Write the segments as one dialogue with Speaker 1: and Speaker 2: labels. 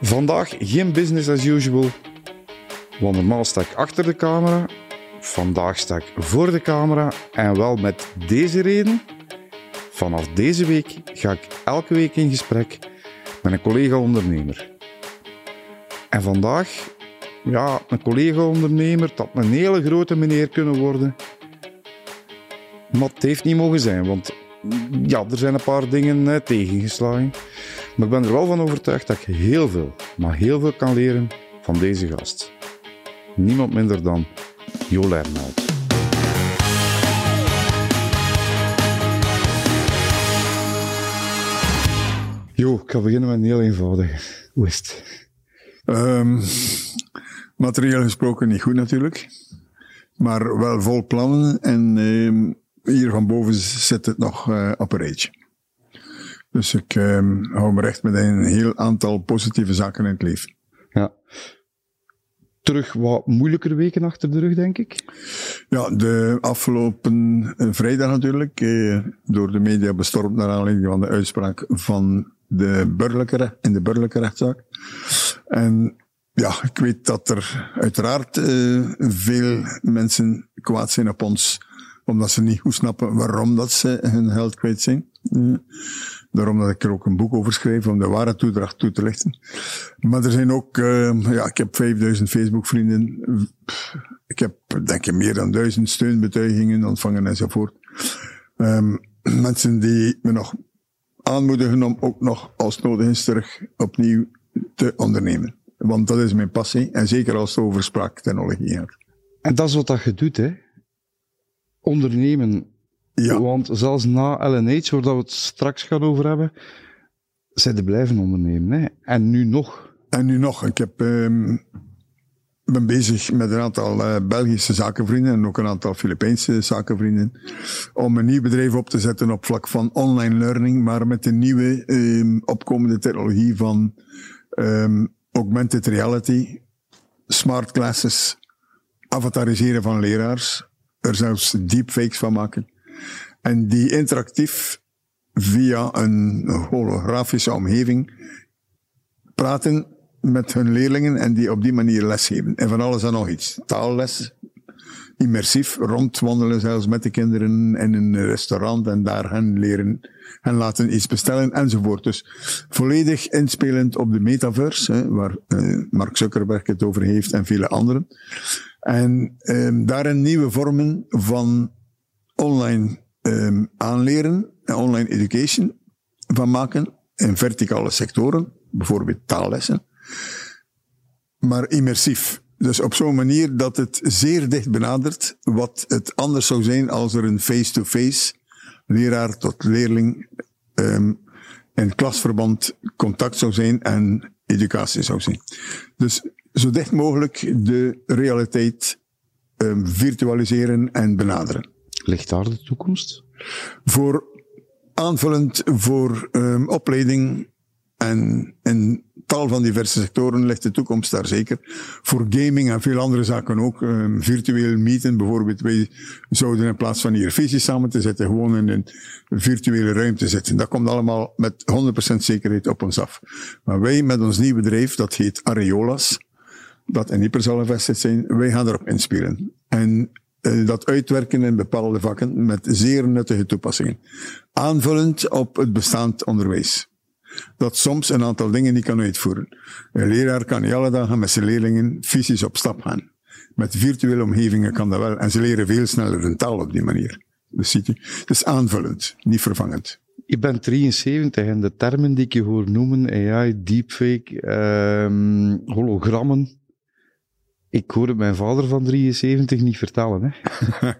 Speaker 1: Vandaag geen business as usual, normaal sta ik achter de camera. Vandaag sta ik voor de camera en wel met deze reden. Vanaf deze week ga ik elke week in gesprek met een collega-ondernemer. En vandaag, ja, een collega-ondernemer, dat een hele grote meneer kunnen worden. Maar het heeft niet mogen zijn, want ja, er zijn een paar dingen tegengeslagen. Maar ik ben er wel van overtuigd dat ik heel veel, maar heel veel kan leren van deze gast. Niemand minder dan Jo. Jo, ik ga beginnen met een heel eenvoudige. Hoe is het?
Speaker 2: Um, materieel gesproken niet goed natuurlijk. Maar wel vol plannen. En um, hier van boven zit het nog uh, op een rijtje. Dus ik um, hou me recht met een heel aantal positieve zaken in het leven.
Speaker 1: Ja. Terug wat moeilijkere weken achter de rug, denk ik?
Speaker 2: Ja, de afgelopen uh, vrijdag natuurlijk, uh, door de media bestormd naar aanleiding van de uitspraak van de burgerlijke, in de burgerlijke rechtszaak. En ja, ik weet dat er uiteraard uh, veel mensen kwaad zijn op ons, omdat ze niet goed snappen waarom dat ze hun geld kwijt zijn. Uh, daarom dat ik er ook een boek over schreef, om de ware toedracht toe te lichten. Maar er zijn ook, uh, ja, ik heb 5000 Facebook-vrienden. Ik heb, denk ik, meer dan duizend steunbetuigingen ontvangen enzovoort. Um, mensen die me nog aanmoedigen om ook nog als nodig is terug opnieuw te ondernemen. Want dat is mijn passie. En zeker als het over spraaktechnologie gaat.
Speaker 1: En dat is wat dat je doet, hè? Ondernemen.
Speaker 2: Ja.
Speaker 1: Want zelfs na LNH, waar we het straks gaan over hebben, zijn de blijven ondernemen, hè? En nu nog.
Speaker 2: En nu nog. Ik heb, um, ben bezig met een aantal uh, Belgische zakenvrienden en ook een aantal Filipijnse zakenvrienden om een nieuw bedrijf op te zetten op vlak van online learning, maar met de nieuwe um, opkomende technologie van um, augmented reality, smart classes, avatariseren van leraars, er zelfs deepfakes van maken. En die interactief via een holografische omgeving praten met hun leerlingen en die op die manier lesgeven. En van alles en nog iets. Taalles, immersief, rondwandelen zelfs met de kinderen in een restaurant en daar hen leren en laten iets bestellen enzovoort. Dus volledig inspelend op de metaverse, hè, waar uh, Mark Zuckerberg het over heeft en vele anderen. En um, daarin nieuwe vormen van online um, aanleren en online education van maken in verticale sectoren, bijvoorbeeld taallessen, maar immersief. Dus op zo'n manier dat het zeer dicht benadert wat het anders zou zijn als er een face-to-face leraar tot leerling um, in klasverband contact zou zijn en educatie zou zijn. Dus zo dicht mogelijk de realiteit um, virtualiseren en benaderen.
Speaker 1: Ligt daar de toekomst?
Speaker 2: Voor aanvullend voor um, opleiding en in tal van diverse sectoren ligt de toekomst daar zeker. Voor gaming en veel andere zaken ook. Um, virtueel meeten, bijvoorbeeld. Wij zouden in plaats van hier fysisch samen te zitten, gewoon in een virtuele ruimte zitten. Dat komt allemaal met 100% zekerheid op ons af. Maar wij met ons nieuw bedrijf, dat heet Areolas, dat in Ieper zal gevestigd zijn, wij gaan erop inspelen. En dat uitwerken in bepaalde vakken met zeer nuttige toepassingen. Aanvullend op het bestaand onderwijs dat soms een aantal dingen niet kan uitvoeren. Een leraar kan niet alle dagen met zijn leerlingen fysisch op stap gaan. Met virtuele omgevingen kan dat wel. En ze leren veel sneller een taal op die manier. Dus ziet u, het is aanvullend, niet vervangend.
Speaker 1: Je bent 73 en de termen die ik je hoor noemen, AI, deepfake, um, hologrammen. Ik hoorde mijn vader van 73 niet vertellen, hè?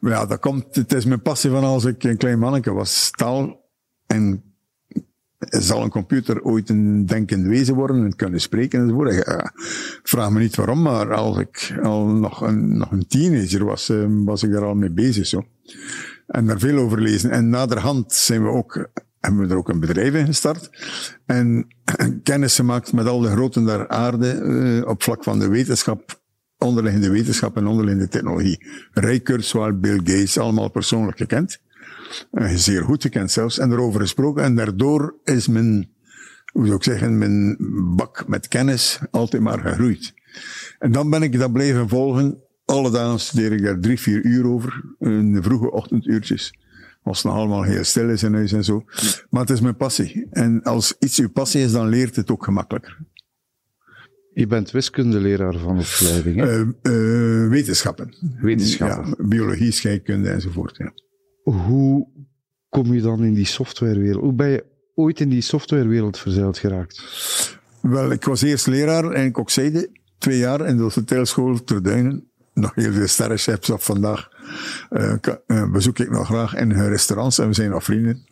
Speaker 2: ja, dat komt, het is mijn passie van als ik een klein manneke was. Taal en zal een computer ooit een denkend wezen worden en kunnen spreken enzovoort? Ik uh, vraag me niet waarom, maar als ik al nog een, nog een teenager was, uh, was ik daar al mee bezig zo. En daar veel over lezen. En naderhand zijn we ook, hebben we er ook een bedrijf in gestart. En kennis gemaakt met al de groten der aarde uh, op vlak van de wetenschap, onderliggende wetenschap en onderliggende technologie. Ray Kurzweil, Bill Gates, allemaal persoonlijk gekend. Uh, zeer goed gekend zelfs, en erover gesproken. En daardoor is mijn hoe zou ik zeggen, mijn bak met kennis altijd maar gegroeid. En dan ben ik dat blijven volgen. Alle dagen studeer ik daar drie, vier uur over. In de vroege ochtenduurtjes. Als het nog allemaal heel stil is in huis en zo. Maar het is mijn passie. En als iets uw passie is, dan leert het ook gemakkelijker.
Speaker 1: Je bent wiskundeleraar van opleiding, hè?
Speaker 2: Uh, uh, wetenschappen.
Speaker 1: Wetenschappen.
Speaker 2: Ja, biologie, scheikunde enzovoort. Ja.
Speaker 1: Hoe kom je dan in die softwarewereld? Hoe ben je ooit in die softwarewereld verzeild geraakt?
Speaker 2: Wel, ik was eerst leraar en kokzijde. Twee jaar in de hotelschoool Terduinen. Nog heel veel sterrenchefs op vandaag. Uh, bezoek ik nog graag in hun restaurants en we zijn nog vrienden.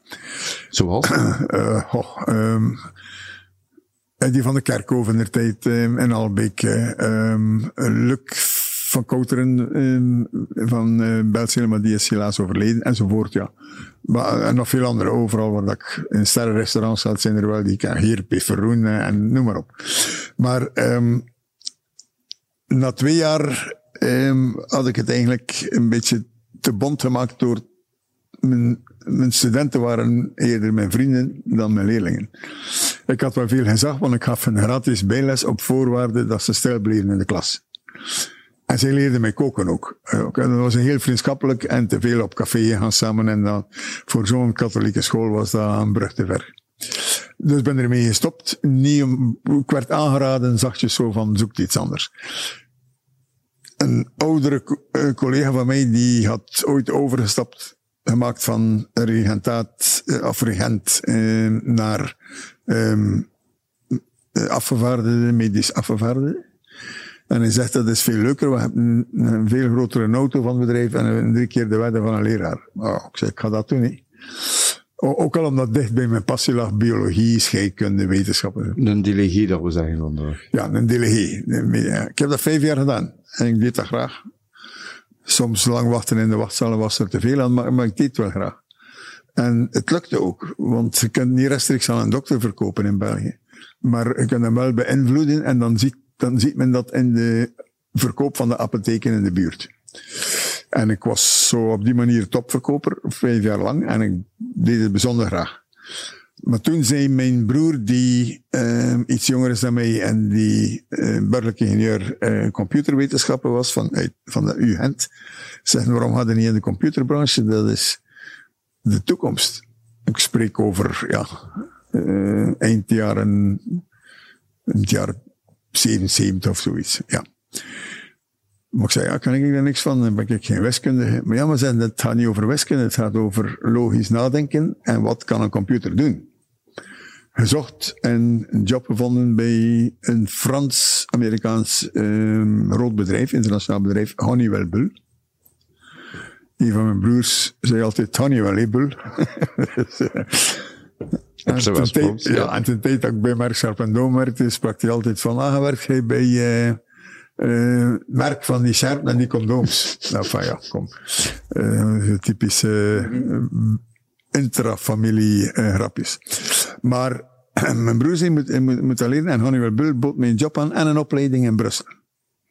Speaker 1: Zoals?
Speaker 2: Uh, oh, um, die van de Kerkhoven in de tijd um, in Albeek. Um, Luc van Kouteren um, van uh, maar die is helaas overleden, enzovoort, ja. Maar, en nog veel andere, overal waar ik in sterrenrestaurants zat, zijn er wel die kan hier, Peferoen en noem maar op. Maar na twee jaar um, had ik het eigenlijk een beetje te bond gemaakt door mijn, studenten waren eerder mijn vrienden dan mijn leerlingen. Ik had wel veel gezag, want ik gaf een gratis bijles op voorwaarde dat ze stil bleven in de klas. En zij leerden mij koken ook. Dat was een heel vriendschappelijk en te veel op café gaan samen. En dan, voor zo'n katholieke school was dat een brug te ver. Dus ben ermee gestopt. Niet om, ik werd aangeraden, zachtjes zo van, zoek iets anders. Een oudere collega van mij, die had ooit overgestapt, gemaakt van regentaat, of regent, eh, naar um, afgevaardigde, medisch afgevaardigde. En hij zegt dat is veel leuker, we hebben een, veel grotere auto van het bedrijf en drie keer de waarde van een leraar. Oh, ik zeg, ik ga dat doen niet. Ook al omdat dicht bij mijn passie lag, biologie, scheikunde, wetenschappen.
Speaker 1: Een delegie, dat we zeggen vandaag.
Speaker 2: Ja, een delegie. Ik heb dat vijf jaar gedaan. En ik deed dat graag. Soms lang wachten in de wachtzalen was er te veel aan, maar, maar ik deed het wel graag. En het lukte ook, want je kunt niet rechtstreeks aan een dokter verkopen in België. Maar je kunt hem wel beïnvloeden en dan ziet, dan ziet men dat in de verkoop van de apotheken in de buurt. En ik was zo op die manier topverkoper, vijf jaar lang, en ik deed het bijzonder graag. Maar toen zei mijn broer, die uh, iets jonger is dan mij en die uh, ingenieur uh, computerwetenschappen was van, van de UGent, zeggen waarom hadden niet in de computerbranche? Dat is de toekomst. Ik spreek over, ja, uh, eind jaren, eind jaar 77 of zoiets, ja. Maar ik zei, ja, kan ik daar niks van? Dan ben ik geen wiskundige. Maar ja, maar zei, het gaat niet over wiskunde, het gaat over logisch nadenken en wat kan een computer doen? Gezocht en een job gevonden bij een Frans-Amerikaans um, groot bedrijf, internationaal bedrijf, Honeywell Bull. Een van mijn broers zei altijd Honeywell Bull. En ten, tijd, ja, en ten tijd dat ik bij Merck Sharp Dome werkte, sprak hij altijd van, ah, werk jij bij uh, uh, merk van die Sharp en die condooms. nou, van ja, kom. Uh, typische uh, intrafamilie grapjes. Maar mijn broer zei, moet, moet, moet leren en Honeywell Bull bood mij een job aan en een opleiding in Brussel.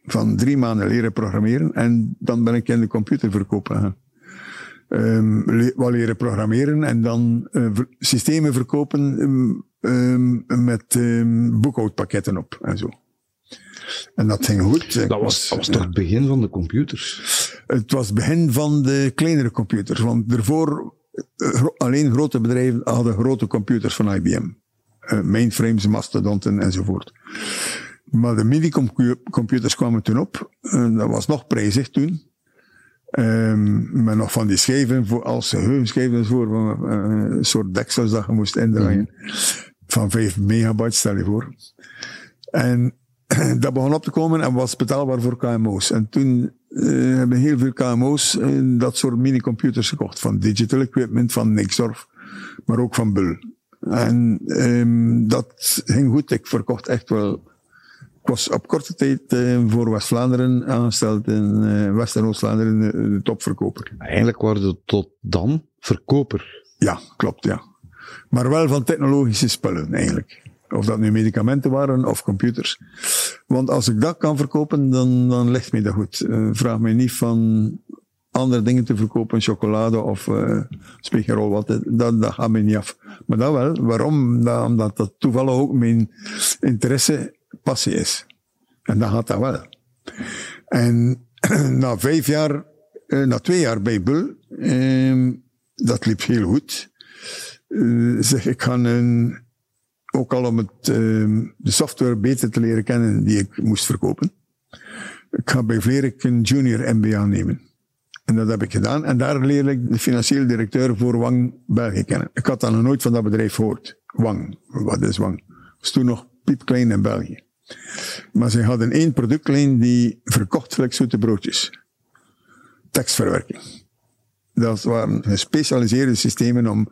Speaker 2: Van drie maanden leren programmeren en dan ben ik in de computerverkoop gegaan um, le wat leren programmeren en dan uh, systemen verkopen um, met boekhoudpakketten op en zo. En dat ging goed.
Speaker 1: Dat was, dat was toch het begin van de computers?
Speaker 2: Het was het begin van de kleinere computers. Want ervoor, uh, alleen grote bedrijven hadden grote computers van IBM. Uh, mainframes, mastodonten enzovoort. Maar de mini-computers kwamen toen op. dat was nog prijzig toen. Um, maar nog van die schijven, voor, als geheugenschijven voor, uh, een soort deksels dat je moest indraaien. Mm. Van 5 megabyte, stel je voor. En dat begon op te komen en was betaalbaar voor KMO's. En toen uh, hebben heel veel KMO's uh, dat soort minicomputers gekocht. Van Digital Equipment, van Nixdorf, maar ook van Bull. En um, dat ging goed. Ik verkocht echt wel ik was op korte tijd uh, voor West-Vlaanderen aangesteld in West- en Oost-Vlaanderen de, topverkoper.
Speaker 1: Eigenlijk waren je tot dan verkoper.
Speaker 2: Ja, klopt, ja. Maar wel van technologische spullen, eigenlijk. Of dat nu medicamenten waren of computers. Want als ik dat kan verkopen, dan, dan ligt mij dat goed. Uh, vraag mij niet van andere dingen te verkopen, chocolade of uh, spegerol, wat, dat, dat gaat me niet af. Maar dat wel. Waarom? Dat, omdat dat toevallig ook mijn interesse, passie is. En dan gaat dat wel. En na vijf jaar, uh, na twee jaar bij Bull, uh, dat liep heel goed. Zeg, ik ga een, ook al om het, ehm, de software beter te leren kennen die ik moest verkopen. Ik ga bij Vlerik een junior MBA nemen. En dat heb ik gedaan. En daar leerde ik de financieel directeur voor Wang België kennen. Ik had dan nog nooit van dat bedrijf gehoord. Wang. Wat is Wang? Dat was toen nog piepklein in België. Maar ze hadden één productlijn die verkocht flexzoete broodjes. Tekstverwerking. Dat waren gespecialiseerde systemen om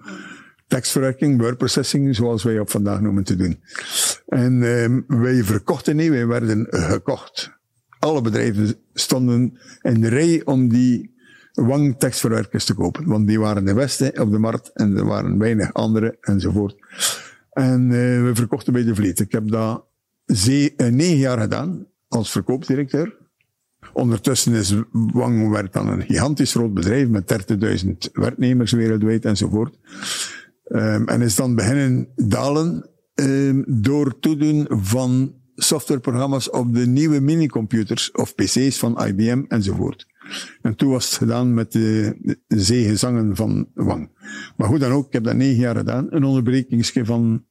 Speaker 2: tekstverwerking, word processing, zoals wij op vandaag noemen, te doen. En um, wij verkochten niet, wij werden gekocht. Alle bedrijven stonden in de rij om die wang tekstverwerkers te kopen. Want die waren de beste op de markt en er waren weinig andere enzovoort. En uh, we verkochten bij de Vliet. Ik heb dat ze, uh, negen jaar gedaan als verkoopdirecteur. Ondertussen is Wang werd dan een gigantisch groot bedrijf met 30.000 werknemers wereldwijd enzovoort. Um, en is dan beginnen dalen um, door toedoen van softwareprogramma's op de nieuwe minicomputers of PC's van IBM enzovoort. En toen was het gedaan met de, zeegezangen van Wang. Maar hoe dan ook, ik heb dat negen jaar gedaan. Een onderbrekingsje van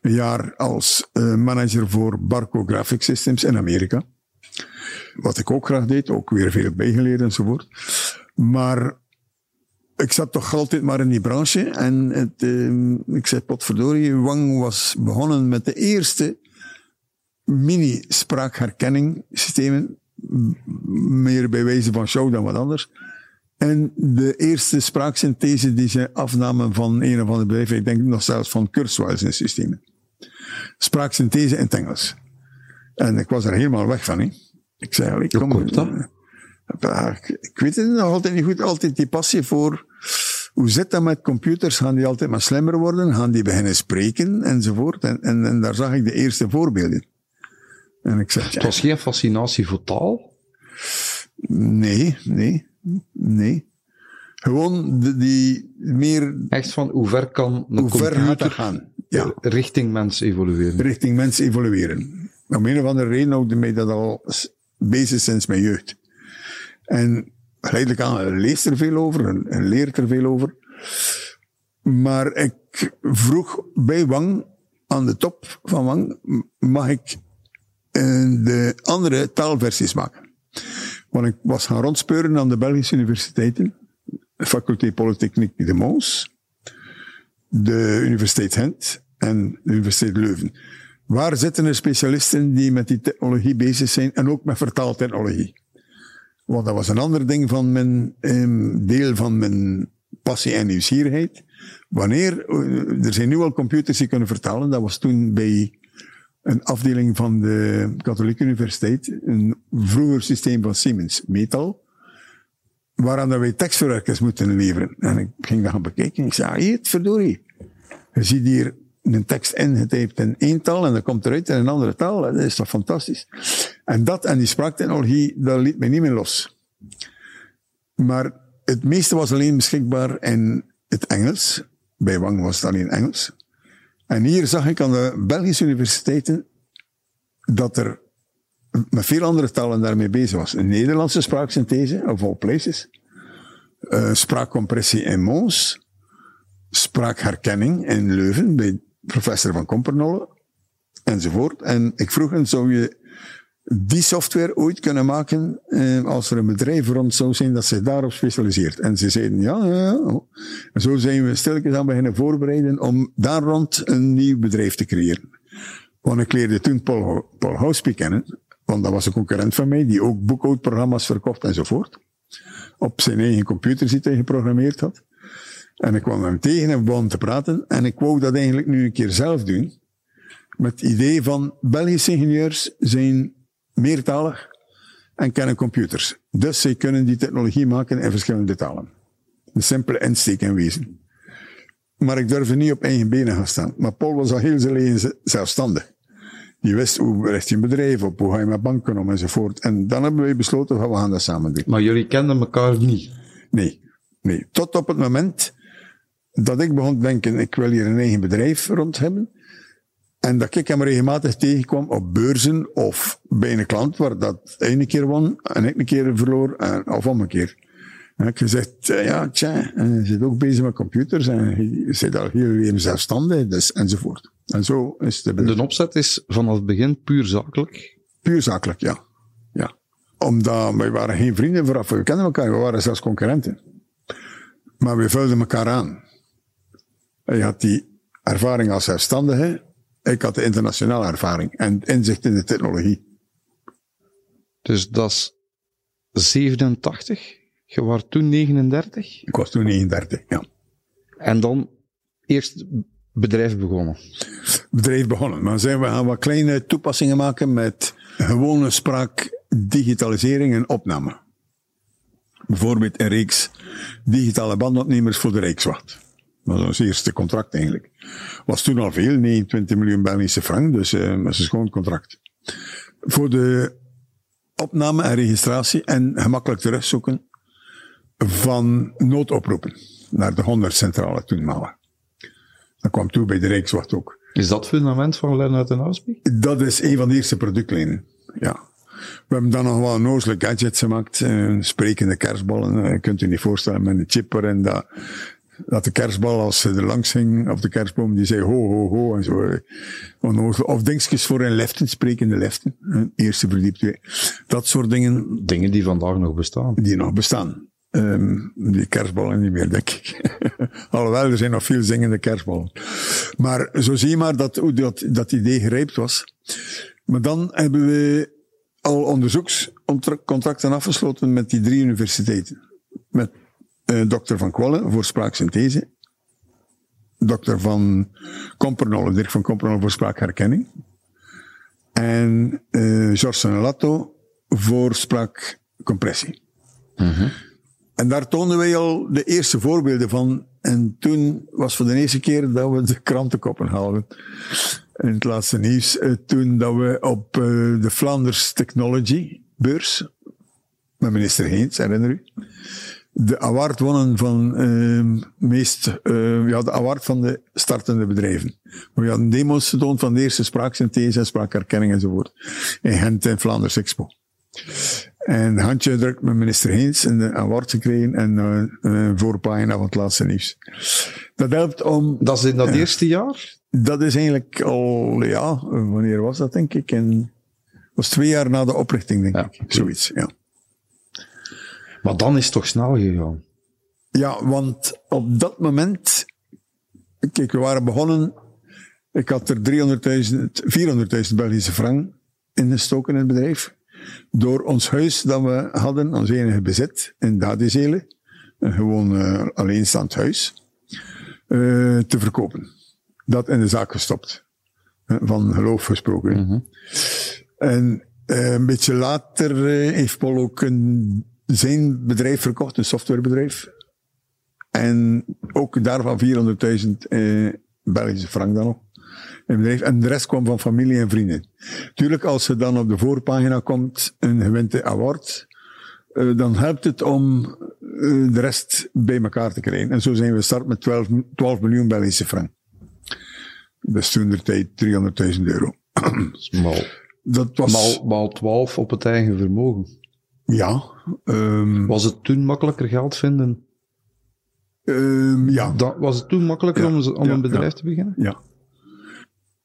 Speaker 2: een jaar als uh, manager voor Barco Graphic Systems in Amerika. Wat ik ook graag deed, ook weer veel bijgeleerd enzovoort. Maar ik zat toch altijd maar in die branche. En het, uh, ik zei, potverdorie, Wang was begonnen met de eerste mini-spraakherkenning systemen. Meer bij wijze van show dan wat anders. En de eerste spraaksynthese die ze afnamen van een of andere bedrijf, ik denk nog zelfs van Kurzweil zijn systemen. Spraaksynthese in het Engels. En ik was er helemaal weg van. Hè. Ik zei, ik kom... Ik weet het nog altijd niet goed, altijd die passie voor hoe zit dat met computers? Gaan die altijd maar slimmer worden? Gaan die beginnen spreken? Enzovoort. En, en, en daar zag ik de eerste voorbeelden. En ik zeg,
Speaker 1: Het was geen fascinatie voor taal?
Speaker 2: Nee, nee, nee. Gewoon de, die meer...
Speaker 1: Echt van hoe ver kan een
Speaker 2: hoe ver
Speaker 1: computer
Speaker 2: gaat gaan? Ja.
Speaker 1: richting mens evolueren?
Speaker 2: Richting mens evolueren. Om een of andere reden ik mij dat al bezig sinds mijn jeugd. En geleidelijk aan leest er veel over en, leert er veel over. Maar ik vroeg bij Wang, aan de top van Wang, mag ik uh, de andere taalversies maken? Want ik was gaan rondspeuren aan de Belgische universiteiten. Faculteit Polytechniek de Mons, de Universiteit Gent en de Universiteit Leuven. Waar zitten er specialisten die met die technologie bezig zijn en ook met vertaaltechnologie? Want dat was een ander ding van mijn, um, deel van mijn passie en nieuwsgierigheid. Wanneer, uh, er zijn nu al computers die kunnen vertalen. Dat was toen bij een afdeling van de Katholieke Universiteit. Een vroeger systeem van Siemens, Metal. Waaraan dat wij tekstverwerkers moeten leveren. En ik ging dat gaan bekijken. Ik zei, hier, verdorie. Je ziet hier een tekst ingetypt in één taal en dan komt eruit in een andere taal. Dat is toch fantastisch. En dat en die spraaktechnologie, dat liet mij niet meer los. Maar het meeste was alleen beschikbaar in het Engels. Bij Wang was het alleen Engels. En hier zag ik aan de Belgische universiteiten dat er met veel andere talen daarmee bezig was. Een Nederlandse spraaksynthese, of all places. Uh, spraakcompressie in Mons. Spraakherkenning in Leuven, bij professor van Kompernolle. Enzovoort. En ik vroeg hen, zou je die software ooit kunnen maken eh, als er een bedrijf rond zou zijn dat zich daarop specialiseert. En ze zeiden ja, ja, ja. En zo zijn we stilletjes aan beginnen voorbereiden om daar rond een nieuw bedrijf te creëren. Want ik leerde toen Paul, Paul Houspie kennen, want dat was een concurrent van mij, die ook boekhoudprogramma's verkocht enzovoort. Op zijn eigen computer die hij geprogrammeerd had. En ik kwam hem tegen en we begonnen te praten. En ik wou dat eigenlijk nu een keer zelf doen. Met het idee van Belgische ingenieurs zijn meertalig en kennen computers. Dus zij kunnen die technologie maken in verschillende talen. Een simpele insteek in wezen. Maar ik durfde niet op eigen benen gaan staan. Maar Paul was al heel zijn leven zelfstandig. Die wist hoe richt je een bedrijf op, hoe ga je met banken om enzovoort. En dan hebben wij besloten, we gaan dat samen doen.
Speaker 1: Maar jullie kenden elkaar niet?
Speaker 2: Nee, nee. Tot op het moment dat ik begon te denken, ik wil hier een eigen bedrijf rond hebben. En dat ik hem regelmatig tegenkwam op beurzen of bij een klant waar dat een keer won en ik een keer verloor, en, of omgekeerd. En ik gezegd, eh, ja, tja, en je zit ook bezig met computers en je zit al heel leven zelfstandig, dus, enzovoort. En zo is het.
Speaker 1: De opzet is vanaf het begin puur zakelijk?
Speaker 2: Puur zakelijk, ja. ja. Omdat wij waren geen vrienden vooraf, we kenden elkaar, we waren zelfs concurrenten. Maar we vulden elkaar aan. Hij had die ervaring als zelfstandige, ik had de internationale ervaring en inzicht in de technologie.
Speaker 1: Dus dat is 87? Je was toen 39?
Speaker 2: Ik was toen 39, ja.
Speaker 1: En dan eerst bedrijf begonnen?
Speaker 2: Bedrijf begonnen. Maar zijn we gaan wat kleine toepassingen maken met gewone spraak, digitalisering en opname. Bijvoorbeeld een reeks digitale bandopnemers voor de Rijkswacht. Dat was ons eerste contract eigenlijk. Was toen al veel, 29 miljoen Belgische frank, dus uh, dat is een schoon contract. Voor de opname en registratie en gemakkelijk terugzoeken van noodoproepen naar de 100 centrale toenmalig. Dat kwam toe bij de Rijkswacht ook.
Speaker 1: Is dat fundament van Lennart en Ausbeek?
Speaker 2: Dat is een van de eerste productlijnen, ja. We hebben dan nog wel een gadgets gemaakt, uh, sprekende kerstballen. Uh, je kunt je niet voorstellen met een chip erin dat, dat de kerstbal als ze er langs ging, of de kerstboom, die zei ho, ho, ho, en zo. Of dingetjes voor een leften, sprekende leften. Eerste verdiept. Dat soort dingen.
Speaker 1: Dingen die vandaag nog bestaan.
Speaker 2: Die nog bestaan. Um, die kerstballen niet meer, denk ik. Alhoewel, er zijn nog veel zingende kerstballen. Maar zo zie je maar dat, hoe dat, dat idee gerijpt was. Maar dan hebben we al onderzoekscontracten afgesloten met die drie universiteiten. Met uh, dokter Van Kwallen voor spraaksynthese. Dokter Van Kompernolle, Dirk van Kompernolle voor spraakherkenning. En uh, George Latto voor spraakcompressie. Mm -hmm. En daar toonden wij al de eerste voorbeelden van. En toen was voor de eerste keer dat we de krantenkoppen haalden. In het laatste nieuws. Eh, toen dat we op de Flanders Technology beurs, met minister Heens, herinner u, de award wonnen van uh, meest, uh, ja, de award van de startende bedrijven. We hadden demo's getoond van de eerste spraaksynthese en spraakherkenning enzovoort. In Gent en Flanders Expo. En handje drukt met minister Heens en een award gekregen en uh, een voorpagina van het laatste nieuws. Dat helpt om...
Speaker 1: Dat is in dat eerste jaar?
Speaker 2: Dat is eigenlijk al, ja, wanneer was dat denk ik? En, was twee jaar na de oprichting denk ja. ik. Zoiets, ja.
Speaker 1: Maar dan is het toch snel gegaan?
Speaker 2: Ja, want op dat moment, kijk, we waren begonnen, ik had er 300.000, 400.000 Belgische frank in gestoken in het bedrijf door ons huis dat we hadden, ons enige bezit in Dadezelen, een gewoon uh, alleenstaand huis, uh, te verkopen. Dat in de zaak gestopt. Van geloof gesproken. Mm -hmm. En uh, een beetje later heeft Paul ook een, zijn bedrijf verkocht, een softwarebedrijf. En ook daarvan 400.000 Belgische frank dan nog bedrijf. En de rest kwam van familie en vrienden. Tuurlijk, als er dan op de voorpagina komt een gewente award, uh, dan helpt het om uh, de rest bij elkaar te krijgen. En zo zijn we gestart met 12, 12 miljoen Belgische frank. Is toen de tijd 300.000 euro.
Speaker 1: Mal, dat was... Mal, mal 12 op het eigen vermogen.
Speaker 2: Ja. Um,
Speaker 1: was het toen makkelijker geld vinden?
Speaker 2: Um, ja.
Speaker 1: Dat, was het toen makkelijker ja, om, om ja, een bedrijf
Speaker 2: ja,
Speaker 1: te beginnen?
Speaker 2: Ja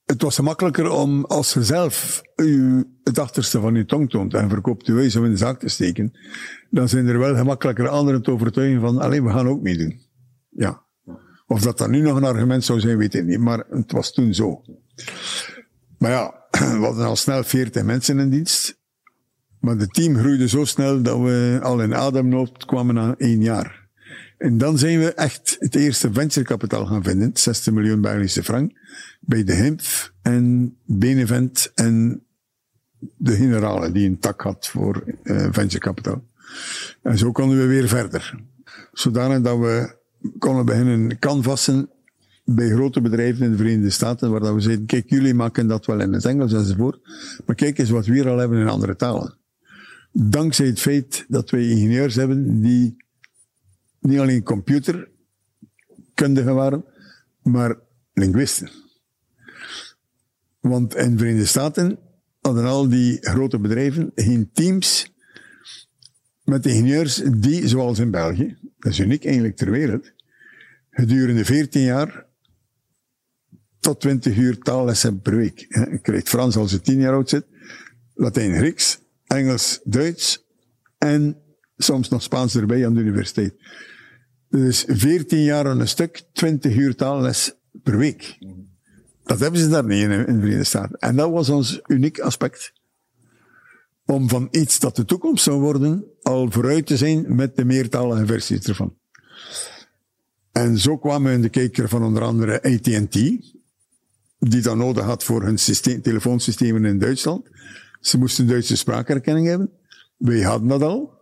Speaker 2: het was gemakkelijker om, als je zelf u, het achterste van je tong toont en verkoopt je huis om in de zaak te steken, dan zijn er wel gemakkelijker anderen te overtuigen van, alleen we gaan ook meedoen. Ja. Of dat dat nu nog een argument zou zijn, weet ik niet, maar het was toen zo. Maar ja, we hadden al snel 40 mensen in dienst. Maar het team groeide zo snel dat we al in ademnood kwamen na één jaar. En dan zijn we echt het eerste venturekapitaal gaan vinden, 60 miljoen Belgische frank, bij de HIMF en Benevent en de generale die een tak had voor uh, venturekapitaal. En zo konden we weer verder. Zodanig dat we konden beginnen canvassen bij grote bedrijven in de Verenigde Staten, waar dat we zeiden, kijk, jullie maken dat wel in het Engels enzovoort, maar kijk eens wat we hier al hebben in andere talen. Dankzij het feit dat wij ingenieurs hebben die niet alleen computerkundigen waren, maar linguisten. Want in de Verenigde Staten hadden al die grote bedrijven geen teams met ingenieurs die, zoals in België, dat is uniek eigenlijk ter wereld, gedurende 14 jaar tot 20 uur taallessen per week. Je krijgt Frans als je 10 jaar oud zit, Latijn, Grieks, Engels, Duits en soms nog Spaans erbij aan de universiteit. Dus 14 jaar aan een stuk, 20 uur taalles per week. Dat hebben ze daar niet in, de Verenigde Staten. En dat was ons uniek aspect. Om van iets dat de toekomst zou worden, al vooruit te zijn met de meertalige versies ervan. En zo kwamen we in de kijker van onder andere AT&T, die dat nodig had voor hun systeem, telefoonsystemen in Duitsland. Ze moesten Duitse spraakherkenning hebben. Wij hadden dat al.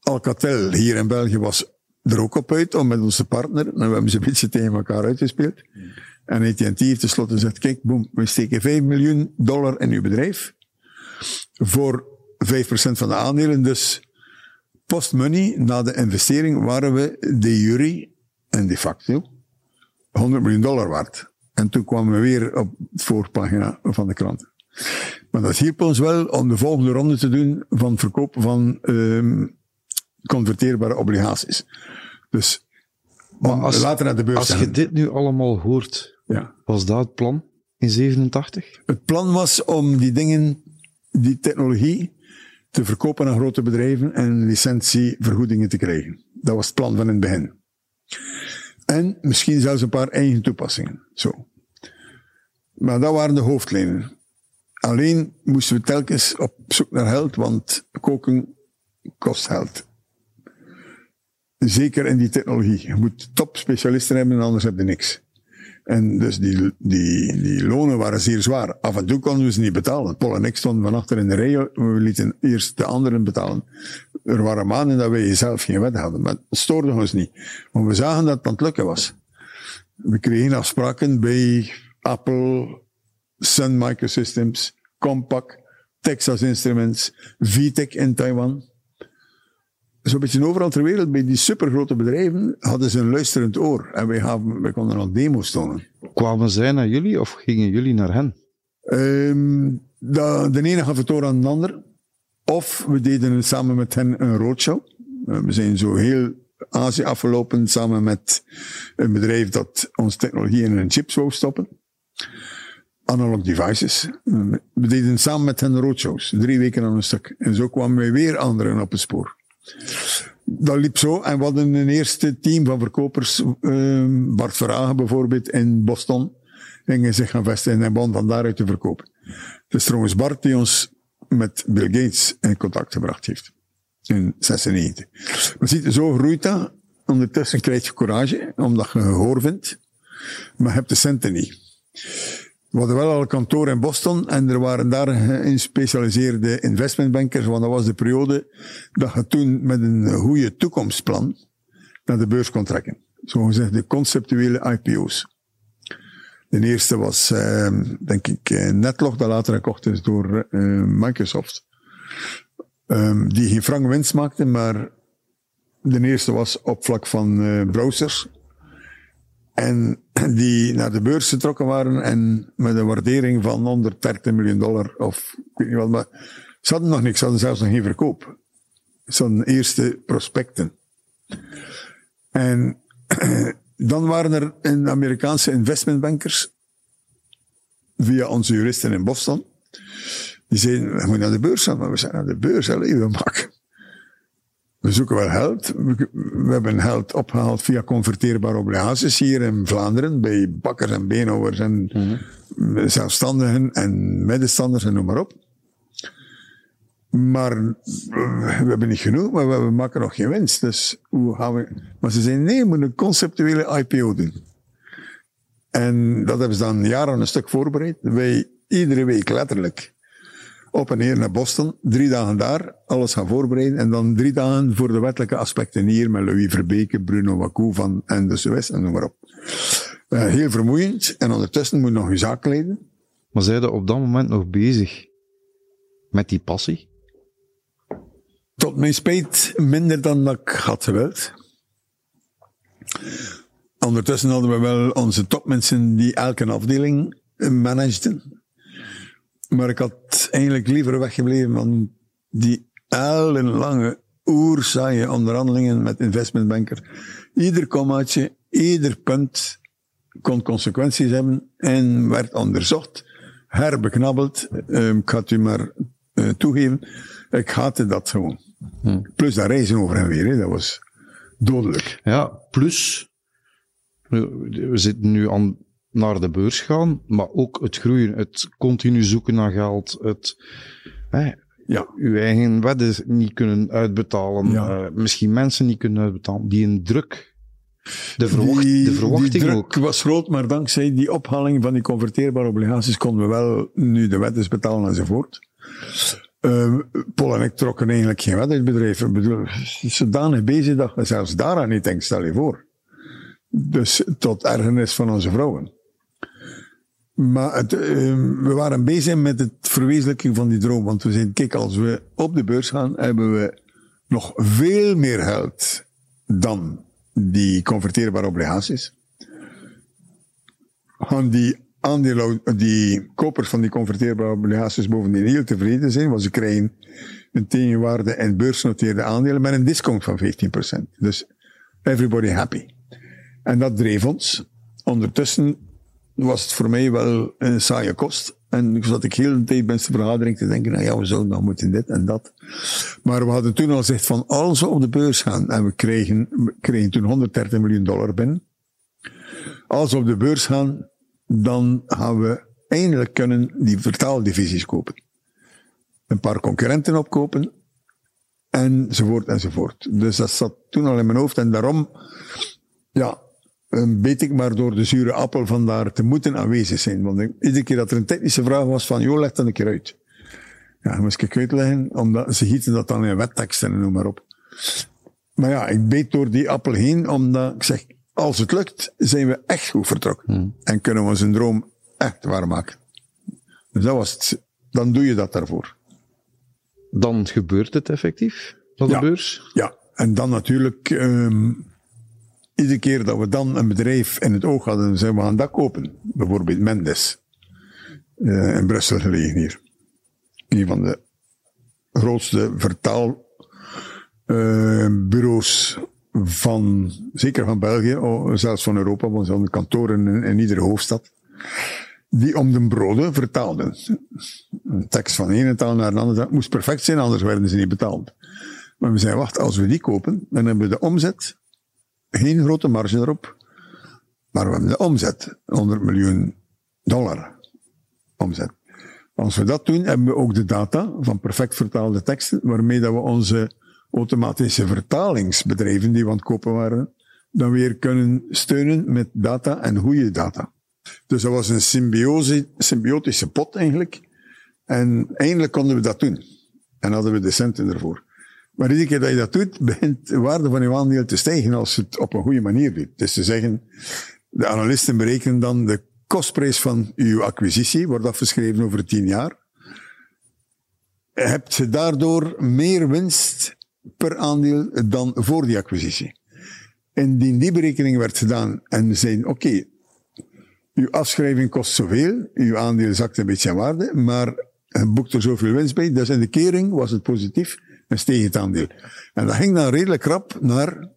Speaker 2: Alcatel hier in België was er ook op uit om met onze partner, en we hebben ze een beetje tegen elkaar uitgespeeld. En AT&T heeft tenslotte gezegd, kijk, boem, we steken 5 miljoen dollar in uw bedrijf. Voor 5% van de aandelen. Dus post-money, na de investering, waren we de jury en de facto 100 miljoen dollar waard. En toen kwamen we weer op de voorpagina van de kranten. Maar dat hielp ons wel om de volgende ronde te doen van verkoop van um, converteerbare obligaties. Dus
Speaker 1: maar als, later naar de beurs Als je dit nu allemaal hoort, ja. was dat het plan in 87?
Speaker 2: Het plan was om die dingen, die technologie, te verkopen aan grote bedrijven en licentievergoedingen te krijgen. Dat was het plan van in het begin. En misschien zelfs een paar eigen toepassingen. Zo. Maar dat waren de hoofdlijnen. Alleen moesten we telkens op zoek naar geld, want koken kost geld. Zeker in die technologie. Je moet topspecialisten hebben, anders heb je niks. En dus die, die, die lonen waren zeer zwaar. Af en toe konden we ze niet betalen. Paul en ik stonden van achter in de rij. We lieten eerst de anderen betalen. Er waren maanden dat wij zelf geen wet hadden. Maar het stoorde ons niet. Want we zagen dat het aan het lukken was. We kregen afspraken bij Apple, Sun Microsystems, Compaq, Texas Instruments, VTech in Taiwan zo'n beetje overal ter wereld, bij die supergrote bedrijven, hadden ze een luisterend oor. En wij, gaven, wij konden al demo's tonen.
Speaker 1: Kwamen zij naar jullie of gingen jullie naar hen?
Speaker 2: Um, de, de ene gaf het oor aan de ander. Of we deden samen met hen een roadshow. Uh, we zijn zo heel Azië afgelopen samen met een bedrijf dat ons technologie in een chips wou stoppen. Analog devices. We deden samen met hen roadshows. Drie weken aan een stuk. En zo kwamen wij weer anderen op het spoor. Dat liep zo. En we hadden een eerste team van verkopers. Uh, Bart Verhagen bijvoorbeeld in Boston. Gingen zich gaan vestigen en begon van daaruit te verkopen. Het is trouwens Bart die ons met Bill Gates in contact gebracht heeft. In 96. Maar ziet, zo groeit dat. Ondertussen krijg je courage, omdat je gehoor vindt. Maar je hebt de centen niet. We hadden wel al een kantoor in Boston en er waren daar gespecialiseerde investmentbankers, want dat was de periode dat je toen met een goede toekomstplan naar de beurs kon trekken. Zo gezegd, de conceptuele IPO's. De eerste was, uh, denk ik, eh, Netlog, dat later gekocht is door uh, Microsoft. Um, die geen frank winst maakte, maar de eerste was op vlak van uh, browsers. En die naar de beurs getrokken waren en met een waardering van 130 miljoen dollar of ik weet niet wat, maar ze hadden nog niks, ze hadden zelfs nog geen verkoop. Zo'n eerste prospecten. En dan waren er in Amerikaanse investmentbankers, via onze juristen in Boston, die zeiden, we moeten naar de beurs gaan, maar we zijn naar de beurs, alleen we maken we zoeken wel geld. We, hebben geld opgehaald via converteerbare obligaties hier in Vlaanderen, bij bakkers en beenhouwers en mhm. zelfstandigen en middenstanders en noem maar op. Maar we hebben niet genoeg, maar we, maken nog geen winst. Dus hoe gaan we... Maar ze zeiden, nee, we moeten een conceptuele IPO doen. En dat hebben ze dan jaren een stuk voorbereid. Wij iedere week letterlijk op en neer naar Boston, drie dagen daar, alles gaan voorbereiden, en dan drie dagen voor de wettelijke aspecten hier met Louis Verbeke, Bruno Wacou van en de Suez en noem maar op. Uh, heel vermoeiend, en ondertussen moet je nog je zaak leiden.
Speaker 1: Maar zijn je op dat moment nog bezig met die passie?
Speaker 2: Tot mijn spijt minder dan dat ik had gewild. Ondertussen hadden we wel onze topmensen die elke afdeling manageden. Maar ik had eigenlijk liever weggebleven van die ellenlange, oerzaaie onderhandelingen met investmentbanker. Ieder kommaatje, ieder punt kon consequenties hebben en werd onderzocht, herbeknabbeld. Um, ik ga het u maar uh, toegeven, ik haatte dat gewoon. Hm. Plus dat reizen over en weer, dat was dodelijk.
Speaker 1: Ja, plus, we zitten nu aan naar de beurs gaan, maar ook het groeien, het continu zoeken naar geld, het hè, ja. uw eigen wedden niet kunnen uitbetalen, ja. uh, misschien mensen niet kunnen uitbetalen, die een druk de, verwacht, die, de verwachting
Speaker 2: die druk
Speaker 1: ook.
Speaker 2: was groot, maar dankzij die ophaling van die converteerbare obligaties konden we wel nu de wetten betalen enzovoort. Uh, Paul en ik trokken eigenlijk geen weddenbedrijf. Ik bedoel, zodanig bezig dat we zelfs daaraan niet denken, stel je voor. Dus tot ergernis van onze vrouwen. Maar uh, we waren bezig met het verwezenlijking van die droom. Want we zijn, kijk, als we op de beurs gaan, hebben we nog veel meer geld dan die converteerbare obligaties. Gaan die die kopers van die converteerbare obligaties bovendien heel tevreden zijn, want ze krijgen een tegenwaarde en beursnoteerde aandelen met een discount van 15%. Dus everybody happy. En dat dreef ons. Ondertussen was het voor mij wel een saaie kost. En ik zat ik heel de tijd bij de vergadering te denken, nou ja, we zouden nog moeten dit en dat. Maar we hadden toen al gezegd van, als we op de beurs gaan, en we kregen, we kregen toen 130 miljoen dollar binnen. Als we op de beurs gaan, dan gaan we eindelijk kunnen die vertaaldivisies kopen. Een paar concurrenten opkopen, enzovoort, enzovoort. Dus dat zat toen al in mijn hoofd en daarom, ja, weet ik maar door de zure appel van daar te moeten aanwezig zijn. Want iedere keer dat er een technische vraag was van, joh, leg dat een keer uit. Ja, moest ik uitleggen, omdat ze gieten dat dan in wetteksten en noem maar op. Maar ja, ik beet door die appel heen, omdat ik zeg, als het lukt, zijn we echt goed vertrokken. Hmm. En kunnen we onze droom echt waarmaken. Dus dat was het. Dan doe je dat daarvoor.
Speaker 1: Dan gebeurt het effectief op de beurs?
Speaker 2: Ja, en dan natuurlijk, um, iedere keer dat we dan een bedrijf in het oog hadden, zijn we aan dat kopen. Bijvoorbeeld Mendes. Uh, in Brussel gelegen hier. Een van de grootste vertaalbureaus uh, van, zeker van België, oh, zelfs van Europa, want ze hadden kantoren in, in iedere hoofdstad, die om de broden vertaalden. Een tekst van de ene taal naar de andere taal moest perfect zijn, anders werden ze niet betaald. Maar we zeiden, wacht, als we die kopen, dan hebben we de omzet, geen grote marge erop, maar we hebben de omzet, 100 miljoen dollar omzet. Als we dat doen, hebben we ook de data van perfect vertaalde teksten, waarmee dat we onze automatische vertalingsbedrijven die we aan het kopen waren, dan weer kunnen steunen met data en goede data. Dus dat was een symbiose, symbiotische pot eigenlijk. En eindelijk konden we dat doen. En hadden we de centen ervoor. Maar iedere keer dat je dat doet, begint de waarde van je aandeel te stijgen als je het op een goede manier doet. Dus te zeggen, de analisten berekenen dan de kostprijs van uw acquisitie, wordt afgeschreven over tien jaar. Hebt je daardoor meer winst per aandeel dan voor die acquisitie. Indien die berekening werd gedaan en zeiden, oké, uw afschrijving kost zoveel, uw aandeel zakt een beetje in waarde, maar boekt er zoveel winst bij, dus in de kering was het positief en steeg het aandeel. En dat ging dan redelijk rap naar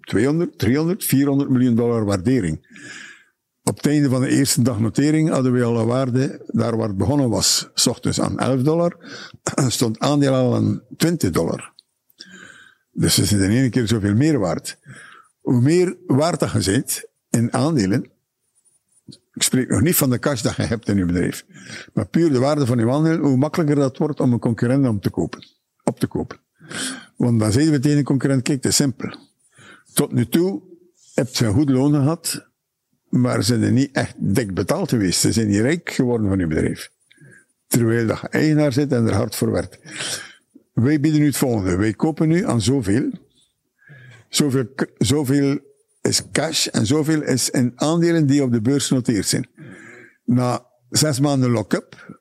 Speaker 2: 200, 300, 400 miljoen dollar waardering. Op het einde van de eerste dag notering hadden we al een waarde, daar waar het begonnen was, s ochtends aan 11 dollar, stond aandeel al aan 20 dollar. Dus ze zijn in één keer zoveel meer waard. Hoe meer waard dat je zit in aandelen, ik spreek nog niet van de cash dat je hebt in je bedrijf, maar puur de waarde van je aandelen, hoe makkelijker dat wordt om een concurrent om te kopen, op te kopen. Want dan zeiden we tegen een concurrent, kijk, het is simpel. Tot nu toe heb je een goed loon gehad, maar ze zijn niet echt dik betaald geweest. Ze zijn niet rijk geworden van je bedrijf. Terwijl je eigenaar zit en er hard voor werkt. Wij bieden nu het volgende. Wij kopen nu aan zoveel. Zoveel, zoveel is cash en zoveel is in aandelen die op de beurs genoteerd zijn. Na zes maanden lock-up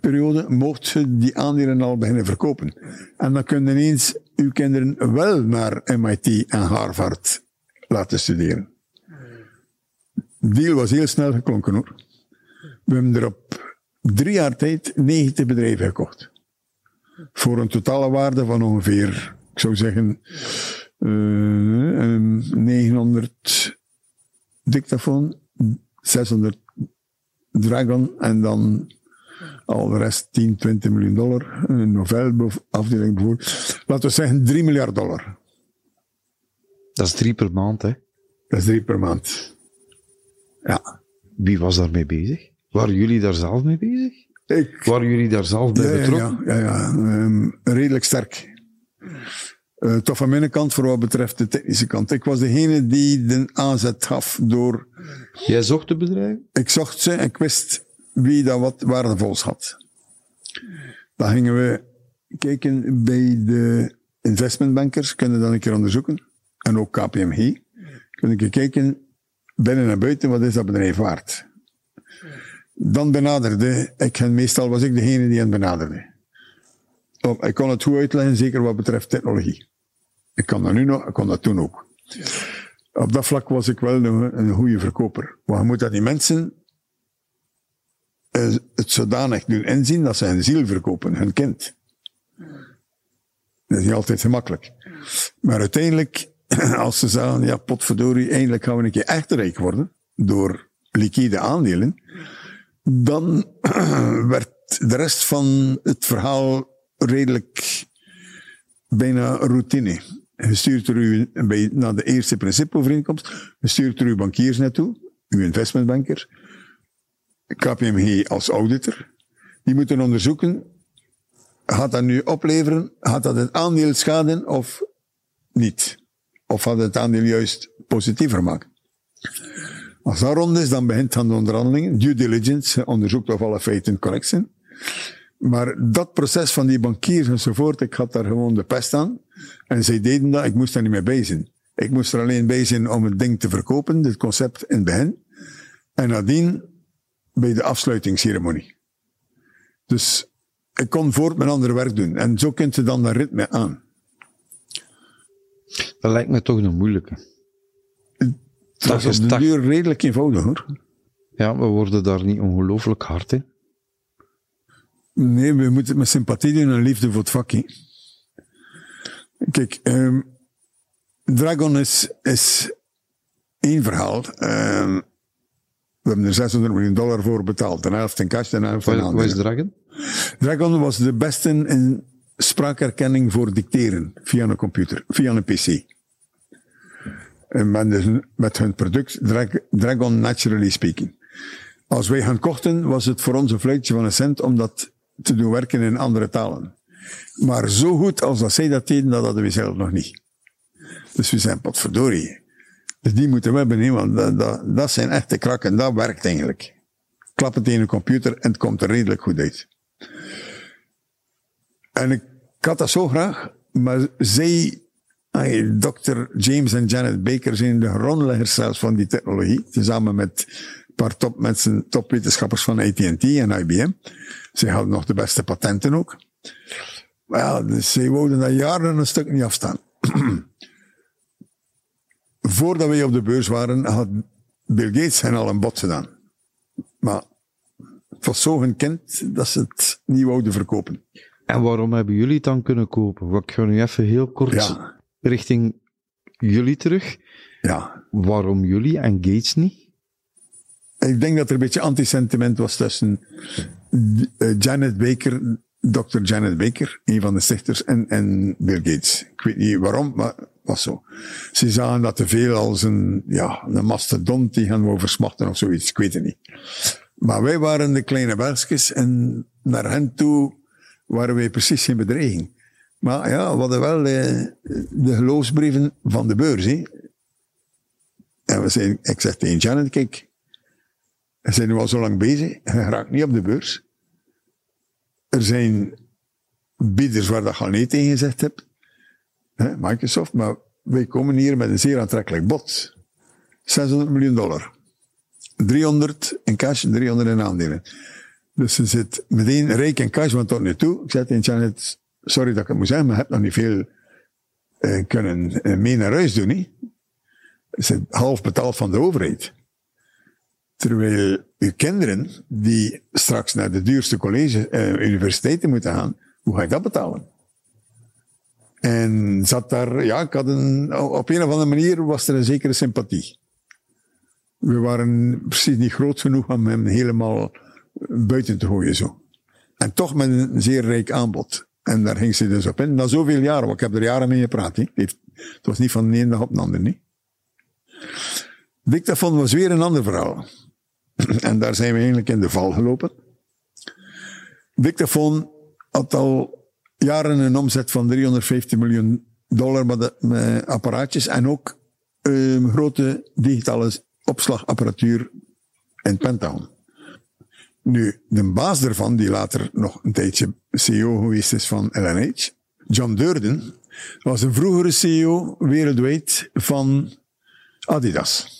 Speaker 2: periode mocht je die aandelen al beginnen verkopen. En dan kunnen ineens uw kinderen wel naar MIT en Harvard laten studeren. De deal was heel snel geklonken hoor. We hebben er op drie jaar tijd 90 bedrijven gekocht. Voor een totale waarde van ongeveer, ik zou zeggen, uh, 900 dictafoon, 600 Dragon en dan al de rest 10, 20 miljoen dollar. Een Novell afdeling bijvoorbeeld. Laten we zeggen 3 miljard dollar.
Speaker 1: Dat is drie per maand, hè?
Speaker 2: Dat is drie per maand. Ja.
Speaker 1: Wie was daarmee bezig? Waren jullie daar zelf mee bezig?
Speaker 2: Ik,
Speaker 1: Waren jullie daar zelf bij
Speaker 2: ja,
Speaker 1: betrokken?
Speaker 2: Ja, ja, ja. Um, redelijk sterk. Uh, toch van mijn kant voor wat betreft de technische kant. Ik was degene die de aanzet gaf door...
Speaker 1: Jij zocht de bedrijven?
Speaker 2: Ik zocht ze en ik wist wie dat wat waardevols had. Dan gingen we kijken bij de investmentbankers, kunnen dat een keer onderzoeken. En ook KPMG. Kunnen keer kijken, binnen en buiten, wat is dat bedrijf waard? Dan benaderde ik hen, meestal was ik degene die hen benaderde. Oh, ik kon het goed uitleggen, zeker wat betreft technologie. Ik kan dat nu nog, ik kon dat toen ook. Op dat vlak was ik wel een, een goede verkoper. Je moet dat die mensen het zodanig doen inzien dat ze hun ziel verkopen, hun kind. Dat is niet altijd gemakkelijk. Maar uiteindelijk, als ze zeggen, ja, potverdorie, eindelijk gaan we een keer echt rijk worden, door liquide aandelen, dan werd de rest van het verhaal redelijk bijna routine. Je stuurt er u bij, naar de eerste principeovereenkomst, je stuurt er uw bankiers naartoe, uw investmentbanker, KPMG als auditor. Die moeten onderzoeken, gaat dat nu opleveren, gaat dat het aandeel schaden of niet? Of gaat het aandeel juist positiever maken? Als dat rond is, dan begint dan de onderhandelingen. Due diligence onderzoekt of alle feiten correct zijn. Maar dat proces van die bankiers enzovoort, ik had daar gewoon de pest aan. En zij deden dat, ik moest daar niet meer bij zijn. Ik moest er alleen bij zijn om het ding te verkopen, dit concept in het begin. En nadien bij de afsluitingsceremonie. Dus ik kon voort mijn andere werk doen. En zo kunt je dan dat ritme aan.
Speaker 1: Dat lijkt me toch een moeilijke.
Speaker 2: Het was op de duur redelijk eenvoudig hoor.
Speaker 1: Ja, we worden daar niet ongelooflijk hard in.
Speaker 2: Nee, we moeten het met sympathie doen en liefde voor het vak. hè. Kijk, ehm, Dragon is, is één verhaal. Ehm, we hebben er 600 miljoen dollar voor betaald. De helft in cash, de helft in
Speaker 1: Wat, wat is. Dragon?
Speaker 2: Dragon was de beste in spraakherkenning voor dicteren via een computer, via een PC. En met, met hun product Drag- Dragon Naturally Speaking. Als wij gaan kochten, was het voor ons een fluitje van een cent om dat te doen werken in andere talen. Maar zo goed als dat zij dat deden, dat hadden we zelf nog niet. Dus we zijn potverdorie. Dus die moeten we hebben, want dat, dat, dat zijn echte krakken. Dat werkt eigenlijk. Klap het in een computer en het komt er redelijk goed uit. En ik had dat zo graag, maar zij, Dr. James en Janet Baker zijn de grondleggers zelfs van die technologie, tezamen met een paar topmensen, topwetenschappers van AT&T en IBM. Zij hadden nog de beste patenten ook. Ja, dus zij wouden dat jaren een stuk niet afstaan. Voordat wij op de beurs waren, had Bill Gates hen al een bod gedaan. Maar het was zo kind dat ze het niet wouden verkopen.
Speaker 1: En waarom hebben jullie het dan kunnen kopen? Ik ga nu even heel kort
Speaker 2: Ja.
Speaker 1: richting jullie terug.
Speaker 2: Ja,
Speaker 1: Waarom jullie en Gates niet?
Speaker 2: Ik denk dat er een beetje antisentiment was tussen eh, Janet Baker, Dr. Janet Baker, een van de stichters, en, en Bill Gates. Ik weet niet waarom, maar was zo. Ze zagen dat te veel als een, ja, een mastodont die gaan we versmachten of zoiets. Ik weet het niet. Maar wij waren de kleine Belgjes en naar hen toe waren wij precies geen bedreiging. Maar ja, we hadden wel eh, de geloofsbrieven van de beurs. Hè. En we zeiden, ik zeg tegen Janet, kijk, we zijn nu al zo lang bezig, je raakt niet op de beurs. Er zijn bieders waar dat je al nee tegen gezegd hebt, Microsoft, maar wij komen hier met een zeer aantrekkelijk bod. 600 miljoen dollar. 300 in cash, 300 in aandelen. Dus ze zit meteen rijk in cash, want tot nu toe, ik zei tegen Janet, sorry dat ik het moet zeggen, maar hebt nog niet veel eh, kunnen eh, mee naar huis doen. Niet? is het half betaald van de overheid. Terwijl uw kinderen, die straks naar de duurste college, eh, universiteiten moeten gaan, hoe ga je dat betalen? En zat daar, ja, ik had een, op een of andere manier was er een zekere sympathie. We waren precies niet groot genoeg om hem helemaal buiten te gooien zo. En toch met een zeer rijk aanbod. En daar ging ze dus op in. Na zoveel jaren, want ik heb er jaren mee gepraat. He. Het was niet van de ene dag op de andere. Nee. Dictafon was weer een ander verhaal. en daar zijn we eigenlijk in de val gelopen. Dictafon had al jaren een omzet van 350 miljoen dollar met, apparaatjes en ook um, grote digitale opslagapparatuur in Pentagon. Nu, de baas daarvan, die later nog een tijdje CEO geweest is van LNH, John Durden, was een vroegere CEO wereldwijd van Adidas.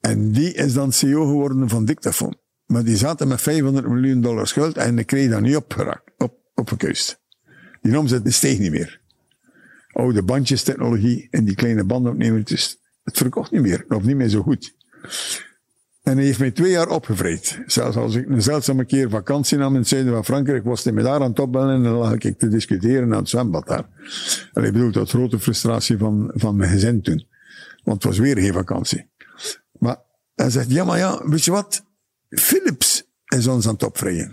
Speaker 2: En die is dan CEO geworden van Dictaphone. Maar die zaten met 500 miljoen dollar schuld en ik kreeg dat niet opgeraakt, op, opgekuist. Die omzet steeg niet meer. Oude bandjestechnologie en die kleine bandopnemertjes, het verkocht niet meer, of niet meer zo goed. En hij heeft mij twee jaar opgevreed. Zelfs als ik een zeldzame keer vakantie nam in het zuiden van Frankrijk, was hij me daar aan het opbellen en dan lag ik te discussiëren aan het zwembad daar. En ik bedoel, dat grote frustratie van, van mijn gezin toen. Want het was weer geen vakantie. Maar hij zegt, ja maar ja, weet je wat? Philips is ons aan het.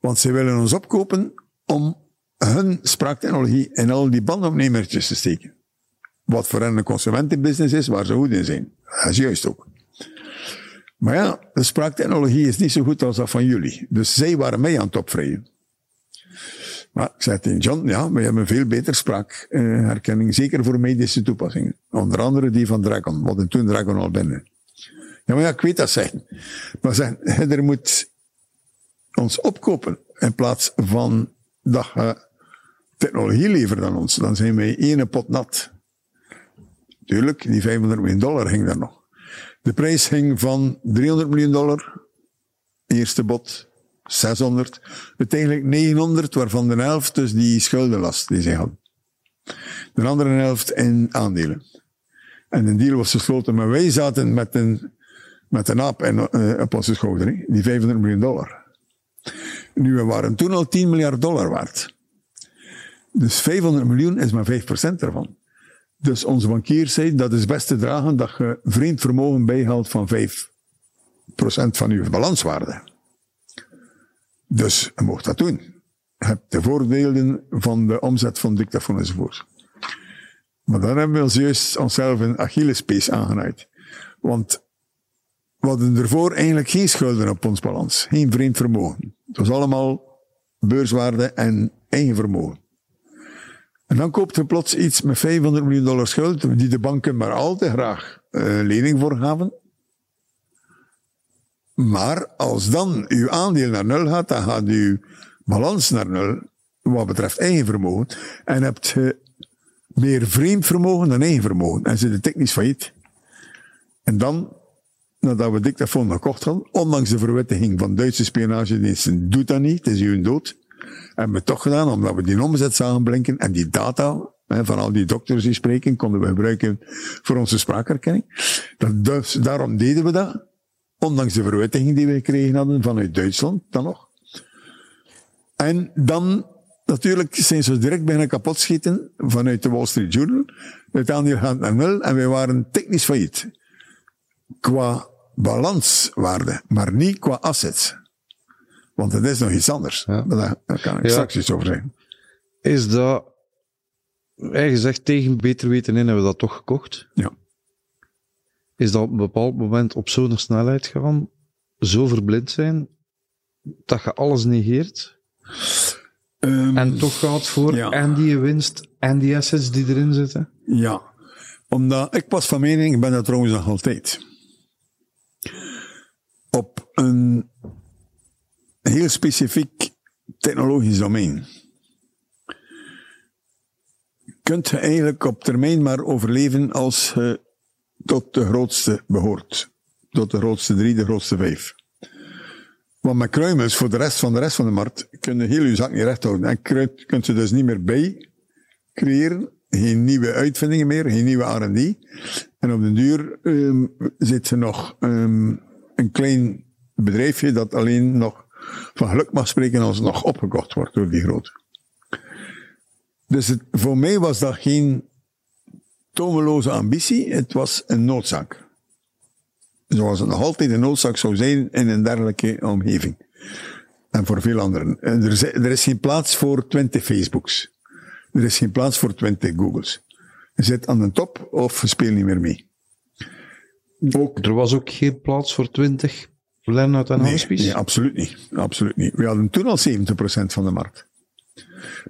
Speaker 2: Want ze willen ons opkopen om hun spraaktechnologie in al die bandopnemertjes te steken. Wat voor hen een consumentenbusiness is, waar ze goed in zijn. Dat is juist ook. Maar ja, de spraaktechnologie is niet zo goed als dat van jullie. Dus zij waren mee aan het. Maar ik zei tegen John, ja, we hebben veel beter spraakherkenning, zeker voor medische toepassingen. Onder andere die van Dragon, wat toen Dragon al binnen. Ja, maar ja, ik weet dat zeggen. Maar zeg, er moet ons opkopen in plaats van dat je technologie levert aan ons. Dan zijn wij één pot nat. Tuurlijk, die 500 miljoen dollar ging daar nog. De prijs ging van 300 miljoen dollar, eerste bod, 600, uiteindelijk 900, waarvan de helft dus die schuldenlast die ze hadden. De andere helft in aandelen. En de deal was gesloten, maar wij zaten met een, met een aap en, op onze schouder, die 500 miljoen dollar. Nu, we waren toen al 10 miljard dollar waard. Dus 500 miljoen is maar 5% ervan. Dus onze bankier zei, dat is best te dragen dat je vreemd vermogen bijhaalt van 5% van je balanswaarde. Dus je mocht dat doen. Je hebt de voordelen van de omzet van dictafoon enzovoort. Maar dan hebben we ons juist onszelf een Achillespees aangenaaid. Want we hadden ervoor eigenlijk geen schulden op ons balans. Geen vreemd vermogen. Het was allemaal beurswaarde en eigen vermogen. En dan koopt je plots iets met 500 miljoen dollar schuld, die de banken maar al te graag uh, lening voor gaven. Maar als dan uw aandeel naar nul gaat, dan gaat uw balans naar nul, wat betreft eigen vermogen. En hebt je meer vreemd vermogen dan eigen vermogen. En zit de technisch failliet. En dan, nadat we dictafoon gekocht hadden, ondanks de verwittiging van Duitse spionagediensten, doet dat niet, het is uw dood. Hebben we toch gedaan, omdat we die omzet zagen blinken en die data van al die dokters die spreken, konden we gebruiken voor onze spraakherkenning. Dat, dus, daarom deden we dat. Ondanks de verwittiging die we gekregen hadden vanuit Duitsland, dan nog. En dan, natuurlijk, zijn ze direct bijna kapot schieten vanuit de Wall Street Journal. Het aandeel gaat naar nul en wij waren technisch failliet. Qua balanswaarde, maar niet qua assets. Want het is nog iets anders. Ja. Daar, kan ik straks iets over zeggen.
Speaker 1: Is dat, eigen gezegd, tegen beter weten in hebben we dat toch gekocht?
Speaker 2: Ja.
Speaker 1: Is dat op een bepaald moment op zo'n snelheid gaan, zo verblind zijn, dat je alles negeert? Um, en toch gaat voor en die winst en die assets die erin zitten?
Speaker 2: Ja, omdat ik was van mening, ik ben dat trouwens nog altijd. Op een heel specifiek technologisch domein. Kunt je eigenlijk op termijn maar overleven als je tot de grootste behoort. Tot de grootste drie, de grootste vijf. Want met kruimels voor de rest van de rest van de markt kun je heel je zak niet recht houden. En kunt je dus niet meer bij creëren geen nieuwe uitvindingen meer, geen nieuwe R&D. En op den duur um, zit er nog um, een klein bedrijfje dat alleen nog van geluk mag spreken als het nog opgekocht wordt door die grote. Dus voor mij was dat geen tomeloze ambitie, het was een noodzaak. Zoals het nog altijd een noodzaak zou zijn in een dergelijke omgeving. En voor veel anderen. Er is, er is geen plaats voor 20 Facebooks. Er is geen plaats voor 20 Googles. Je zit aan de top of je speelt niet meer mee.
Speaker 1: Ook, er was ook geen plaats voor 20 Lennart en
Speaker 2: nee, nee, absoluut niet. Absoluut niet. We hadden toen al 70% van de markt.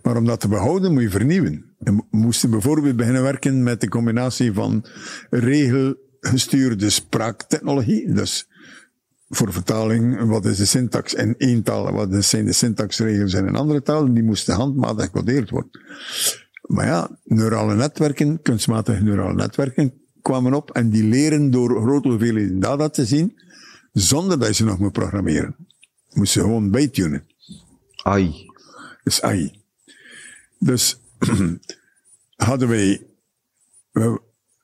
Speaker 2: Maar om dat te behouden moet je vernieuwen. We moesten bijvoorbeeld beginnen werken met de combinatie van regelgestuurde spraaktechnologie. Dus voor vertaling, wat is de syntax in één taal, wat zijn de syntaxregels in een andere taal, die moesten handmatig gecodeerd worden. Maar ja, neurale netwerken, kunstmatige neurale netwerken kwamen op en die leren door grote hoeveelheden data te zien, zonder dat je ze nog moet programmeren. Moesten gewoon bijtunen.
Speaker 1: AI.
Speaker 2: Dus AI. Dus hadden wij we,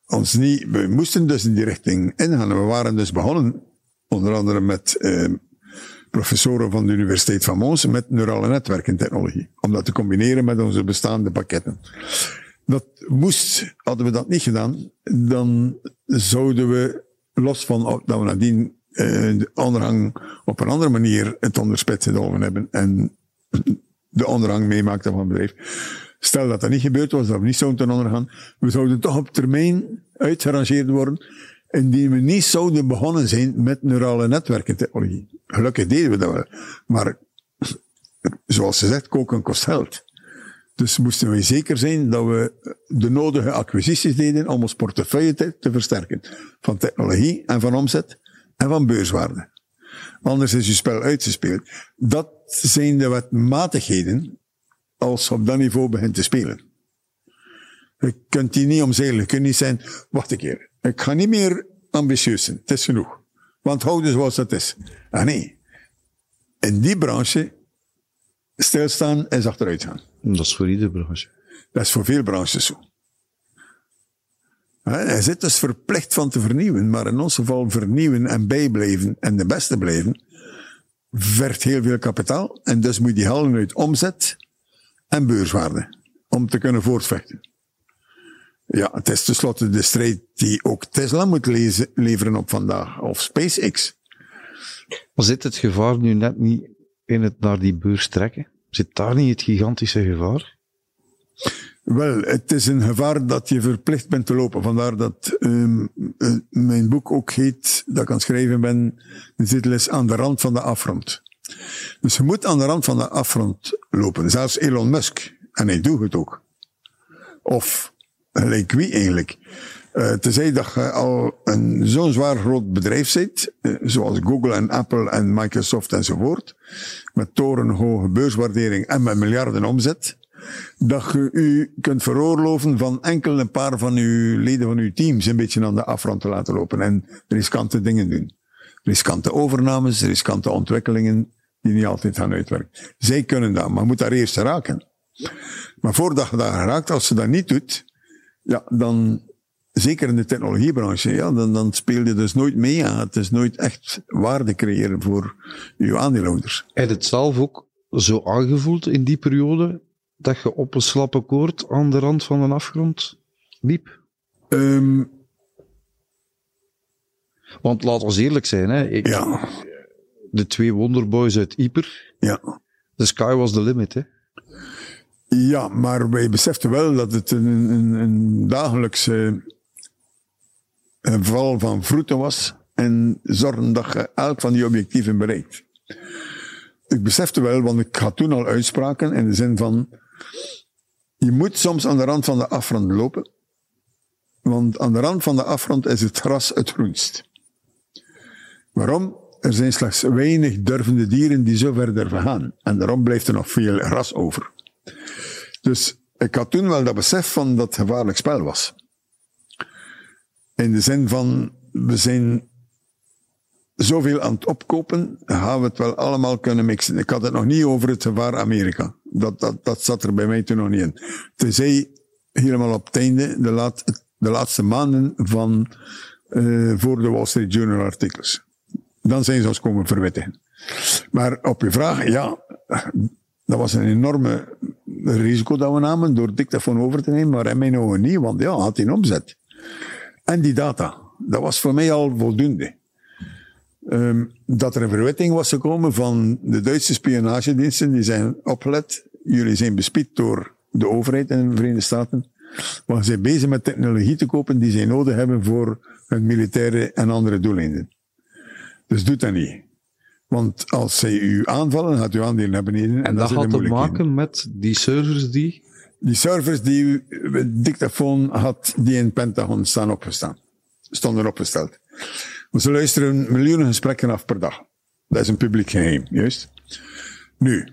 Speaker 2: ons niet, we moesten dus in die richting ingaan. We waren dus begonnen, onder andere met eh, professoren van de Universiteit van Mons, met neurale netwerkentechnologie. Om dat te combineren met onze bestaande pakketten. Dat moest, hadden we dat niet gedaan, dan zouden we, los van dat we nadien eh, de onderhang op een andere manier het onderspit gedolven hebben en de onderhang meemaakten van het bedrijf. Stel dat dat niet gebeurd was, dat we niet zouden ondergaan, we zouden toch op termijn uitgerangeerd worden, indien we niet zouden begonnen zijn met neurale netwerkentechnologie. Gelukkig deden we dat wel. Maar, zoals ze zegt, koken kost geld. Dus moesten we zeker zijn dat we de nodige acquisities deden om ons portefeuille te, te versterken. Van technologie en van omzet en van beurswaarde. Anders is je spel uitgespeeld. Dat zijn de wetmatigheden als op dat niveau begint te spelen. Je kunt die niet omzeilen. Je kunt niet zijn, wacht een keer. Ik ga niet meer ambitieus zijn. Het is genoeg. Want houden zoals het is. Ah nee. In die branche, stilstaan is achteruit gaan.
Speaker 1: Dat is voor iedere branche.
Speaker 2: Dat is voor veel branches zo. Hij zit dus verplicht van te vernieuwen, maar in ons geval vernieuwen en bijblijven en de beste blijven, vergt heel veel kapitaal. En dus moet je halen uit omzet en beurswaarde om te kunnen voortvechten. Ja, het is tenslotte de strijd die ook Tesla moet lezen, leveren op vandaag, of SpaceX.
Speaker 1: Maar zit het gevaar nu net niet in het naar die beurs trekken? Zit daar niet het gigantische gevaar?
Speaker 2: Wel, het is een gevaar dat je verplicht bent te lopen. Vandaar dat um, mijn boek ook heet, dat ik aan het schrijven ben, de titel is Aan de rand van de afgrond. Dus je moet aan de rand van de afgrond lopen. Zelfs Elon Musk. En hij doet het ook. Of gelijk wie eigenlijk. Uh, tenzij dat je al een zo'n zwaar groot bedrijf zit, uh, zoals Google en Apple en Microsoft enzovoort, met torenhoge beurswaardering en met miljarden omzet, dat je u kunt veroorloven van enkel een paar van uw leden van uw teams een beetje aan de afrond te laten lopen en riskante dingen doen. Riskante overnames, riskante ontwikkelingen die niet altijd gaan uitwerken. Zij kunnen dat, maar moet daar eerst raken. Maar voordat je daar raakt, als ze dat niet doet, ja, dan, zeker in de technologiebranche, ja, dan, dan speel je dus nooit mee aan. Het is nooit echt waarde creëren voor uw aandeelhouders.
Speaker 1: Heb je het zelf ook zo aangevoeld in die periode? dat je op een slappe koord aan de rand van een afgrond liep?
Speaker 2: Um,
Speaker 1: Want laat ons eerlijk zijn, hè. Ik,
Speaker 2: ja.
Speaker 1: De twee wonderboys uit Ieper.
Speaker 2: Ja.
Speaker 1: The sky was the limit, hè.
Speaker 2: Ja, maar wij beseften wel dat het een, een, een dagelijkse een val van vroeten was. En zorgen dat je elk van die objectieven bereikt. Ik besefte wel, want ik had toen al uitspraken in de zin van je moet soms aan de rand van de afgrond lopen, want aan de rand van de afgrond is het gras het groenst. Waarom? Er zijn slechts weinig durvende dieren die zo ver durven gaan. En daarom blijft er nog veel gras over. Dus ik had toen wel dat besef van dat het gevaarlijk spel was. In de zin van, we zijn zoveel aan het opkopen, gaan we het wel allemaal kunnen mixen. Ik had het nog niet over het gevaar Amerika. Dat, dat, dat zat er bij mij toen nog niet in. Tenzij helemaal op het einde, de, laat, de laatste maanden van, uh, voor de Wall Street Journal artikels. Dan zijn ze ons komen verwittigen. Maar op je vraag, ja, dat was een enorme risico dat we namen door dictafoon over te nemen, maar in mijn ogen niet, want ja, had hij omzet. En die data, dat was voor mij al voldoende. Um, dat er een verwitting was gekomen van de Duitse spionagediensten, die zijn opgelet. Jullie zijn bespied door de overheid in de Verenigde Staten. Maar ze zijn bezig met technologie te kopen die zij nodig hebben voor hun militaire en andere doeleinden. Dus doe dat niet. Want als zij u aanvallen, gaat u aandelen naar beneden.
Speaker 1: En, en dat had te maken met die servers die?
Speaker 2: Die servers die uw dictafoon had, die in Pentagon staan opgestaan. Stonden opgesteld. Ze luisteren miljoenen gesprekken af per dag. Dat is een publiek geheim, juist. Nu,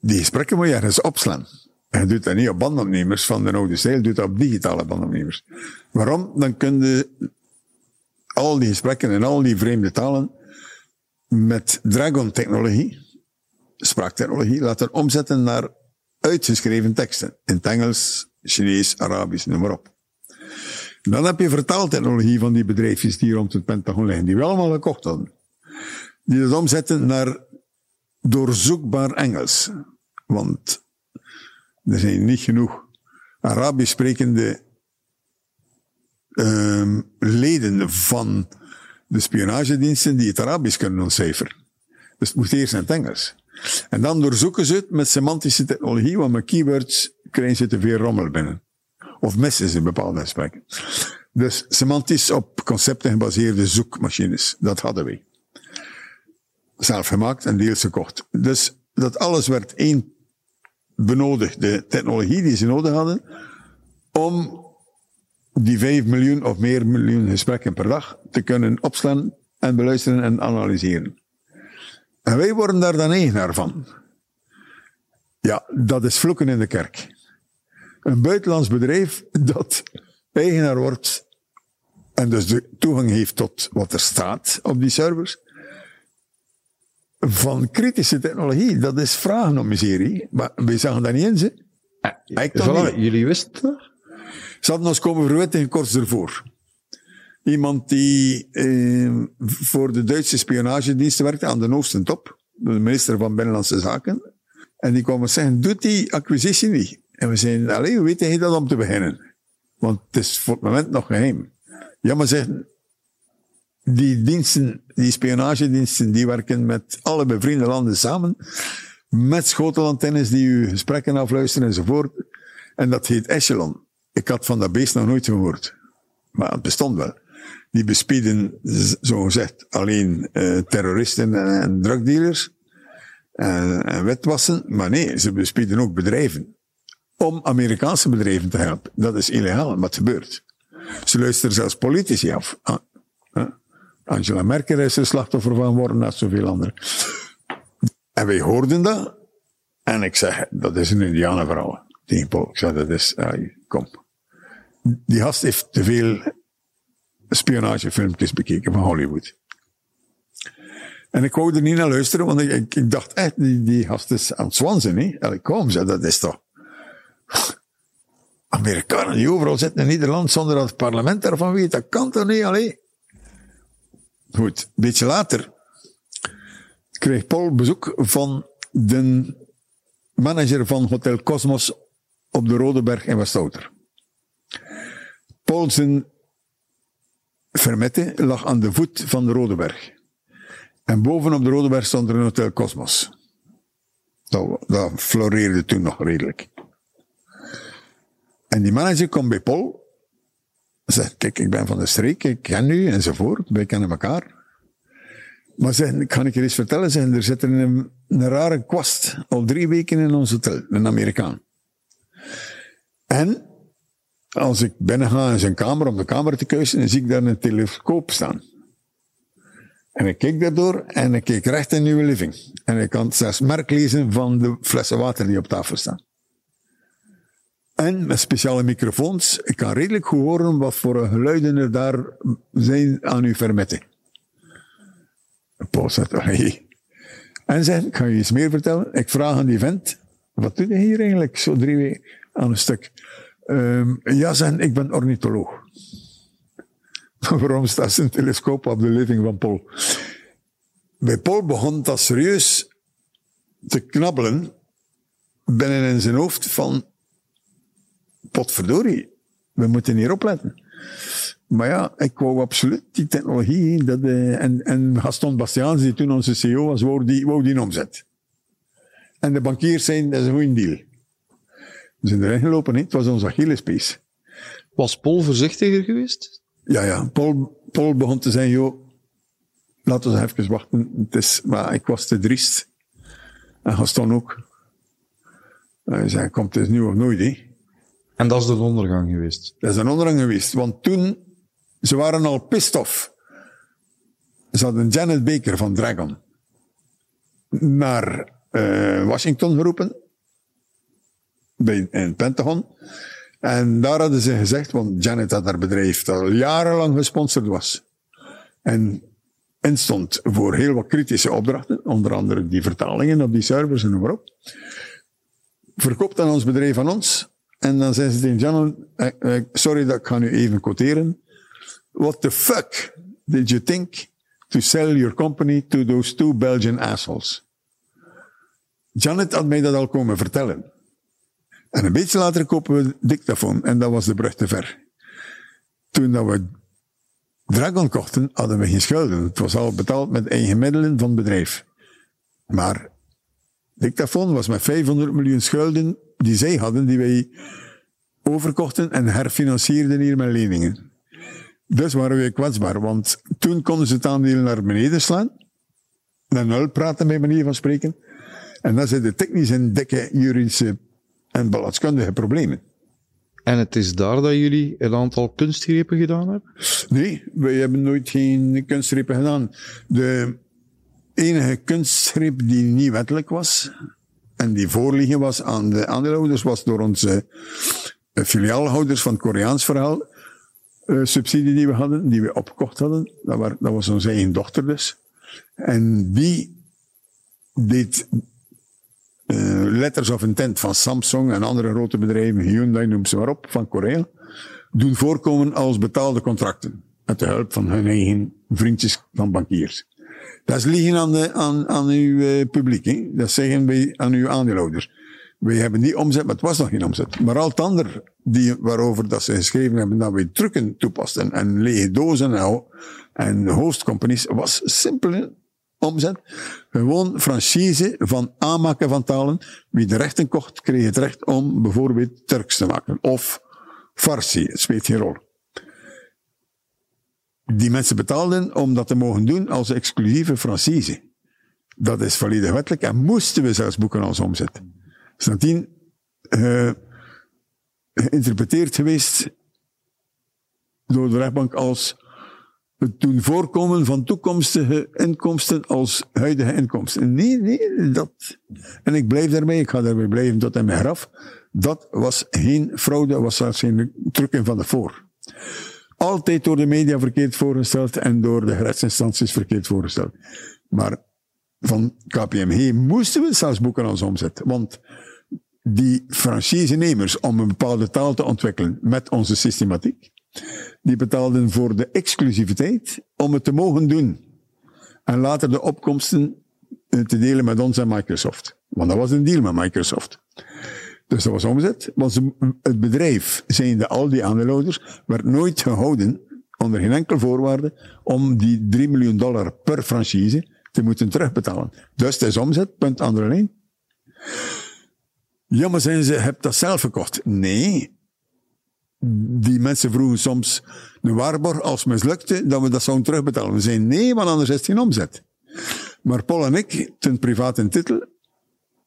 Speaker 2: die gesprekken moet je ergens opslaan. En je doet dat niet op bandopnemers van de oude stijl, je doet dat op digitale bandopnemers. Waarom? Dan kun al die gesprekken in al die vreemde talen met Dragon-technologie, spraaktechnologie, laten omzetten naar uitgeschreven teksten. In het Engels, Chinees, Arabisch, noem maar op. Dan heb je vertaaltechnologie van die bedrijfjes die rond het Pentagon liggen, die we allemaal gekocht hadden. Die dat omzetten naar doorzoekbaar Engels. Want er zijn niet genoeg Arabisch sprekende uh, leden van de spionagediensten die het Arabisch kunnen ontcijferen. Dus het moet eerst in het Engels. En dan doorzoeken ze het met semantische technologie, want met keywords krijgen ze te veel rommel binnen. Of missen ze bepaalde gesprekken. Dus semantisch op concepten gebaseerde zoekmachines, dat hadden wij. Zelf gemaakt en deels gekocht. Dus dat alles werd één benodigde technologie die ze nodig hadden om die vijf miljoen of meer miljoen gesprekken per dag te kunnen opslaan en beluisteren en analyseren. En wij worden daar dan eigenaar van. Ja, dat is vloeken in de kerk. Een buitenlands bedrijf dat eigenaar wordt en dus de toegang heeft tot wat er staat op die servers, van kritische technologie, dat is vragen om miserie. Maar wij zagen dat niet in, ze.
Speaker 1: Ah, jullie wisten dat?
Speaker 2: Ze hadden ons komen verwittigen kort ervoor. Iemand die eh, voor de Duitse spionagediensten werkte aan de Oostentop, de minister van Binnenlandse Zaken. En die kwam zeggen, doet die acquisitie niet. En we zeiden, alleen, hoe weet je dat om te beginnen? Want het is voor het moment nog geheim. Ja, maar zeggen, die diensten, die spionagediensten, die werken met alle bevriende landen samen. Met schotelantennes die uw gesprekken afluisteren enzovoort. En dat heet Echelon. Ik had van dat beest nog nooit gehoord. Maar het bestond wel. Die bespieden, zo gezegd, alleen uh, terroristen en, drugdealers. En, en witwassen. Maar nee, ze bespieden ook bedrijven. Om Amerikaanse bedrijven te helpen. Dat is illegaal, het gebeurt. Ze luisteren zelfs politici af. Ah, Angela Merkel is er slachtoffer van geworden, net zoveel anderen. En wij hoorden dat. En ik zeg, dat is een Indianenvrouw. Tegen Paul. Ik zeg, dat is, kom. Die gast heeft te veel spionagefilmpjes bekeken van Hollywood. En ik wou er niet naar luisteren, want ik, ik, dacht echt, die, die gast is aan het zwansen. Hè? kom, zeg, dat is toch... Amerikanen die overal zitten in Nederland zonder dat het parlement daarvan weet, dat kan toch niet, alleen. Goed, een beetje later kreeg Paul bezoek van de manager van Hotel Cosmos op de Rodeberg in Westouter. Paul zijn vermette lag aan de voet van de Rodeberg. En bovenop de Rodeberg stond er een Hotel Cosmos. Dat, dat floreerde toen nog redelijk. En die manager komt bij Paul Zegt, kijk, ik ben van de streek, ik ken u, enzovoort. Wij kennen elkaar. Maar kan ik je eens vertellen, zeg, er zit een, een rare kwast al drie weken in ons hotel, een Amerikaan. En als ik binnen ga in zijn kamer om de kamer te kuisen, dan zie ik daar een telescoop staan. En ik keek daardoor en ik keek recht in uw living. En ik kan zelfs merk lezen van de flessen water die op tafel staan. En met speciale microfoons. Ik kan redelijk goed horen wat voor geluiden er daar zijn aan uw vermetting. Paul zegt, hey. En zegt, ik ga je iets meer vertellen. Ik vraag aan die vent, wat doe je hier eigenlijk zo drie weken aan een stuk? Ehm, ja, zijn, ik ben ornitholoog. Waarom staat zijn telescoop op de living van Paul? Bij Paul begon dat serieus te knabbelen binnen in zijn hoofd van potverdorie, we moeten hier opletten. Maar ja, ik wou absoluut die technologie. Uh, en, en Gaston Bastiaans, die toen onze CEO was, wou die, wou die omzet. En de bankiers zijn, dat is een goede deal. We zijn erin gelopen, hè. het was onze Achillespees.
Speaker 3: Was Paul voorzichtiger geweest?
Speaker 2: Ja, ja. Paul, Paul begon te zeggen, joh, laten we even wachten. Het is, maar ik was te driest. En Gaston ook. Hij zei, komt het nu of nooit, hè.
Speaker 1: En dat is de ondergang geweest?
Speaker 2: Dat is een ondergang geweest, want toen, ze waren al pissed off. Ze hadden Janet Baker van Dragon naar uh, Washington geroepen, bij, in het Pentagon. En daar hadden ze gezegd, want Janet had haar bedrijf dat al jarenlang gesponsord was. En instond voor heel wat kritische opdrachten, onder andere die vertalingen op die servers en noem. Verkoopt dan ons bedrijf aan ons. En dan zei ze tegen Jan, eh, eh, sorry dat ik ga nu even quoteren. What the fuck did you think to sell your company to those two Belgian assholes? Janet had mij dat al komen vertellen. En een beetje later kopen we dictafoon en dat was de brug te ver. Toen dat we Dragon kochten, hadden we geen schulden. Het was al betaald met eigen middelen van het bedrijf. Maar dictafoon was met 500 miljoen schulden die zij hadden, die wij overkochten en herfinancierden hier met leningen. Dus waren wij kwetsbaar, want toen konden ze het aandeel naar beneden slaan, naar nul praten bij manier van spreken, en dan zijn de technische en dikke juridische en belastingkundige problemen.
Speaker 3: En het is daar dat jullie een aantal kunstgrepen gedaan hebben?
Speaker 2: Nee, wij hebben nooit geen kunstgrepen gedaan. De enige kunstgreep die niet wettelijk was, en die voorliggen was aan de aandeelhouders, was door onze eh, filiaalhouders van het Koreaans verhaal, uh, subsidie die we hadden, die we opgekocht hadden. Dat, was, dat was onze eigen dochter dus. En die deed letters of intent van Samsung en andere grote bedrijven, Hyundai, noem ze maar op, van Korea, doen voorkomen als betaalde contracten. Met de hulp van hun eigen vriendjes van bankiers. Dat is liegen aan, de, aan, aan uw uh, publiek. Hè? Dat zeggen wij aan uw aandeelhouders. Wij hebben die omzet, maar het was nog geen omzet. Maar al het ander die, waarover dat ze geschreven hebben dat wij trucken toepasten en lege dozen en, en host companies, was simpel omzet. Gewoon franchise van aanmaken van talen. Wie de rechten kocht, kreeg het recht om bijvoorbeeld Turks te maken. Of Farsi, het speelt geen rol. Die mensen betaalden om dat te mogen doen als exclusieve franchise. Dat is volledig wettelijk en moesten we zelfs boeken als omzet. Is nadien uh, geïnterpreteerd geweest door de rechtbank als het doen voorkomen van toekomstige inkomsten als huidige inkomsten. Nee, nee, dat. En ik blijf daarmee, ik ga daarbij blijven tot in mijn graf. Dat was geen fraude, was zelfs geen trucken van de voor. Altijd door de media verkeerd voorgesteld en door de rechtsinstanties verkeerd voorgesteld. Maar van KPMG moesten we zelfs boeken als omzet. Want die franchisenemers om een bepaalde taal te ontwikkelen met onze systematiek, die betaalden voor de exclusiviteit om het te mogen doen. En later de opkomsten eh, te delen met ons en Microsoft. Want dat was een deal met Microsoft. Dus dat was omzet. Want het bedrijf, zijnde al die aandeelhouders, werd nooit gehouden, onder geen enkel voorwaarde, om die 3 miljoen dollar per franchise te moeten terugbetalen. Dus het is omzet, punt andere lijn. Ja, maar zijn ze, heb dat zelf gekocht? Nee, die mensen vroegen soms een waarborg als mislukte, dat we dat zouden terugbetalen. We zeiden nee, want anders is het geen omzet. Maar Paul en ik, ten private titel,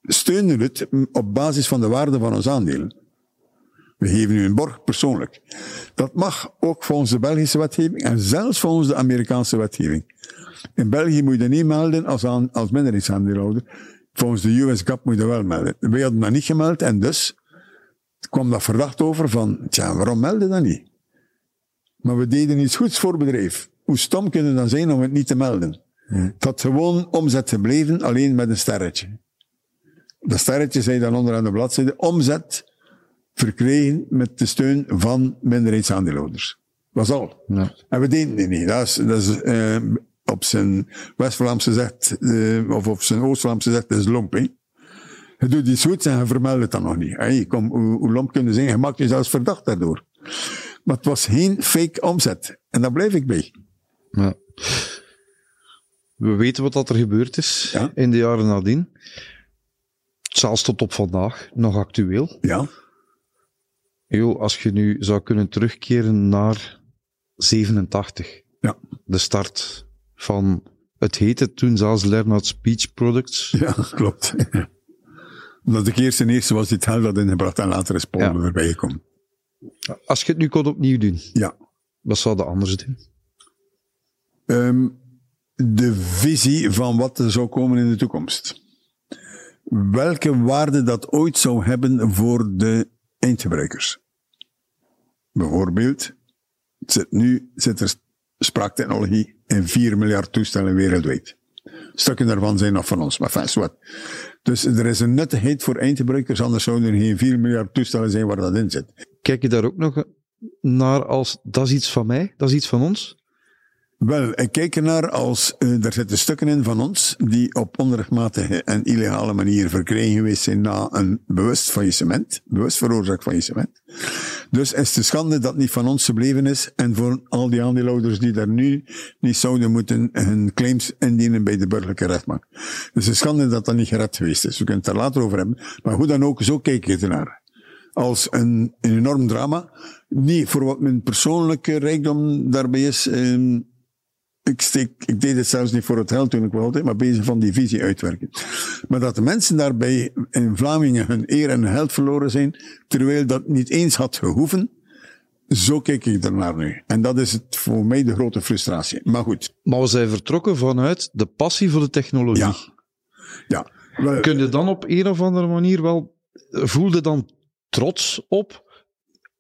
Speaker 2: steunen het op basis van de waarde van ons aandelen. We geven u een borg persoonlijk. Dat mag ook volgens de Belgische wetgeving en zelfs volgens de Amerikaanse wetgeving. In België moet je niet melden als, als minderheidsaandeelhouder. Volgens de US GAP moet je wel melden. Wij hadden dat niet gemeld en dus kwam dat verdacht over van, tja, waarom melden dat niet? Maar we deden iets goeds voor het bedrijf. Hoe stom kunnen we dan zijn om het niet te melden? Het had gewoon omzet gebleven, alleen met een sterretje. Dat sterretje zei dan onder aan de bladzijde, omzet verkregen met de steun van minderheidsaandeelhouders. Dat was al.
Speaker 3: Ja.
Speaker 2: En we deden het niet. Dat is, dat is eh, op zijn West-Vlaamse zegt, eh, of op zijn Oost-Vlaamse zegt, dat is lomp. Hè? Je doet iets goeds en je vermeldt het dan nog niet. Hey, kom, hoe, hoe lomp kunnen zijn? Je maakt je zelfs verdacht daardoor. Maar het was geen fake omzet. En daar blijf ik bij.
Speaker 3: Ja. We weten wat dat er gebeurd is
Speaker 2: Ja.
Speaker 3: in de jaren nadien. Zelfs tot op vandaag, nog actueel.
Speaker 2: Ja.
Speaker 3: Jo, als je nu zou kunnen terugkeren naar 87.
Speaker 2: Ja.
Speaker 3: De start van, het heette toen zelfs Lernout Speech Products.
Speaker 2: Ja, klopt. Omdat ik eerst en eerste was die het geld had ingebracht en later is Paul
Speaker 3: Ja.
Speaker 2: erbij gekomen.
Speaker 3: Als je het nu kon opnieuw doen,
Speaker 2: Ja.
Speaker 3: wat zou je anders doen?
Speaker 2: Ehm, de visie van wat er zou komen in de toekomst. Welke waarde dat ooit zou hebben voor de eindgebruikers. Bijvoorbeeld, zit nu zit er spraaktechnologie in 4 miljard toestellen wereldwijd. Stukken daarvan zijn nog van ons, maar fijn, wat. Dus er is een nuttigheid voor eindgebruikers, anders zouden er geen 4 miljard toestellen zijn waar dat in zit.
Speaker 3: Kijk je daar ook nog naar als, dat is iets van mij, dat is iets van ons?
Speaker 2: Wel, ik kijk ernaar als eh er zitten stukken in van ons die op onrechtmatige en illegale manier verkregen geweest zijn na een bewust faillissement, bewust veroorzaakt faillissement. Dus is een schande dat niet van ons gebleven is en voor al die aandeelhouders die daar nu niet zouden moeten hun claims indienen bij de burgerlijke rechtbank. Is een schande dat dat niet gered geweest is. We kunnen het er later over hebben. Maar hoe dan ook, zo kijk ik ernaar als een, een enorm drama. Niet voor wat mijn persoonlijke rijkdom daarbij is. ehm, ik, steek, ik deed het zelfs niet voor het geld toen ik wilde, maar bezig van die visie uitwerken. Maar dat de mensen daarbij in Vlamingen hun eer en hun geld verloren zijn, terwijl dat niet eens had gehoeven, zo kijk ik ernaar nu. En dat is het voor mij de grote frustratie. Maar goed,
Speaker 3: Maar we zijn vertrokken vanuit de passie voor de technologie.
Speaker 2: ja. Ja. Wel,
Speaker 3: Kun je dan op een of andere manier wel, voel je dan trots op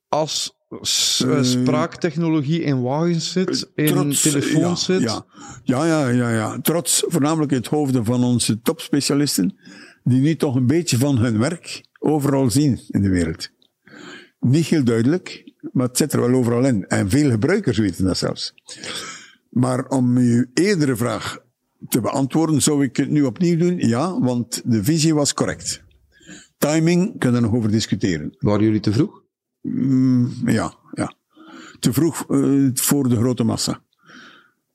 Speaker 3: als spraaktechnologie in wagens zit, in
Speaker 2: trots,
Speaker 3: telefoons
Speaker 2: ja,
Speaker 3: zit?
Speaker 2: Ja. Ja, ja, ja, ja. Trots voornamelijk in het hoofden van onze topspecialisten, die nu toch een beetje van hun werk overal zien in de wereld. Niet heel duidelijk, maar het zit er wel overal in. En veel gebruikers weten dat zelfs. Maar om uw eerdere vraag te beantwoorden, zou ik het nu opnieuw doen? Ja, want de visie was correct. Timing kunnen we nog over discussiëren.
Speaker 3: Waren jullie te vroeg?
Speaker 2: Mm, ja, ja. Te vroeg eh, voor de grote massa.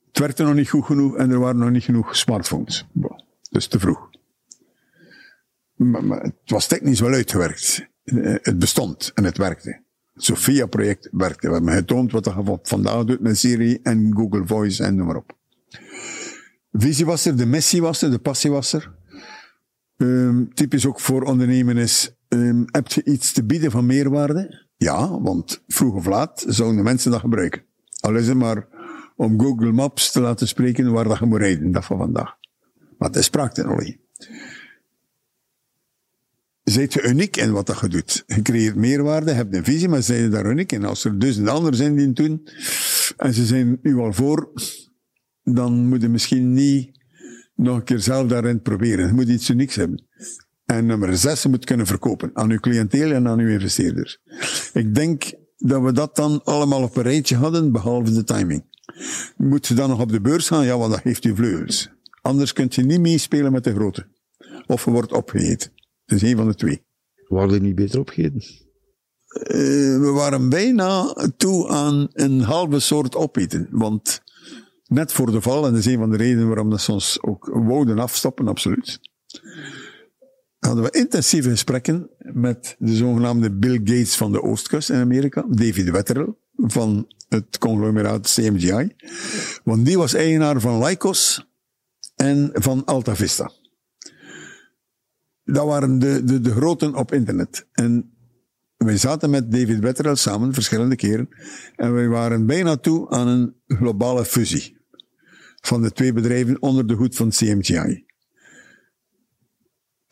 Speaker 2: Het werkte nog niet goed genoeg en er waren nog niet genoeg smartphones. Dus te vroeg. Maar, maar het was technisch wel uitgewerkt. Eh, Het bestond en het werkte. Het Sophia-project werkte. We hebben getoond wat van- vandaag doet met Siri en Google Voice en noem maar op. Visie was er, de missie was er, de passie was er. Ehm, typisch ook voor ondernemen is, ehm, heb je iets te bieden van meerwaarde? Ja, want vroeg of laat zouden de mensen dat gebruiken. Al is het maar om Google Maps te laten spreken waar dat je moet rijden, dat van vandaag. Maar het is spraaktechnologie. Zijt je uniek in wat dat je doet. Je creëert meerwaarde, je hebt een visie, maar zijn je daar uniek in. Als er duizend anderen zijn die het doen, en ze zijn u al voor, dan moet je misschien niet nog een keer zelf daarin proberen. Je moet iets unieks hebben. En nummer zes, je moet kunnen verkopen aan uw cliënteel en aan uw investeerders. Ik denk dat we dat dan allemaal op een rijtje hadden, behalve de timing. Moet je dan nog op de beurs gaan? Ja, want dat heeft u vleugels. Anders kunt je niet meespelen met de grote. Of je wordt opgegeten. Het is een van de twee.
Speaker 3: Jullie niet beter opgegeten?
Speaker 2: Eh, we waren bijna toe aan een halve soort opeten. Want net voor de val, en dat is een van de redenen waarom dat ze ons ook wouden afstoppen, absoluut. Hadden we intensieve gesprekken met de zogenaamde Bill Gates van de Oostkust in Amerika, David Wetterell van het conglomeraat CMGI. Want die was eigenaar van Lycos en van Alta Vista. Dat waren de, de, de groten op internet. En wij zaten met David Wetterell samen verschillende keren en wij waren bijna toe aan een globale fusie van de twee bedrijven onder de hoed van CMGI.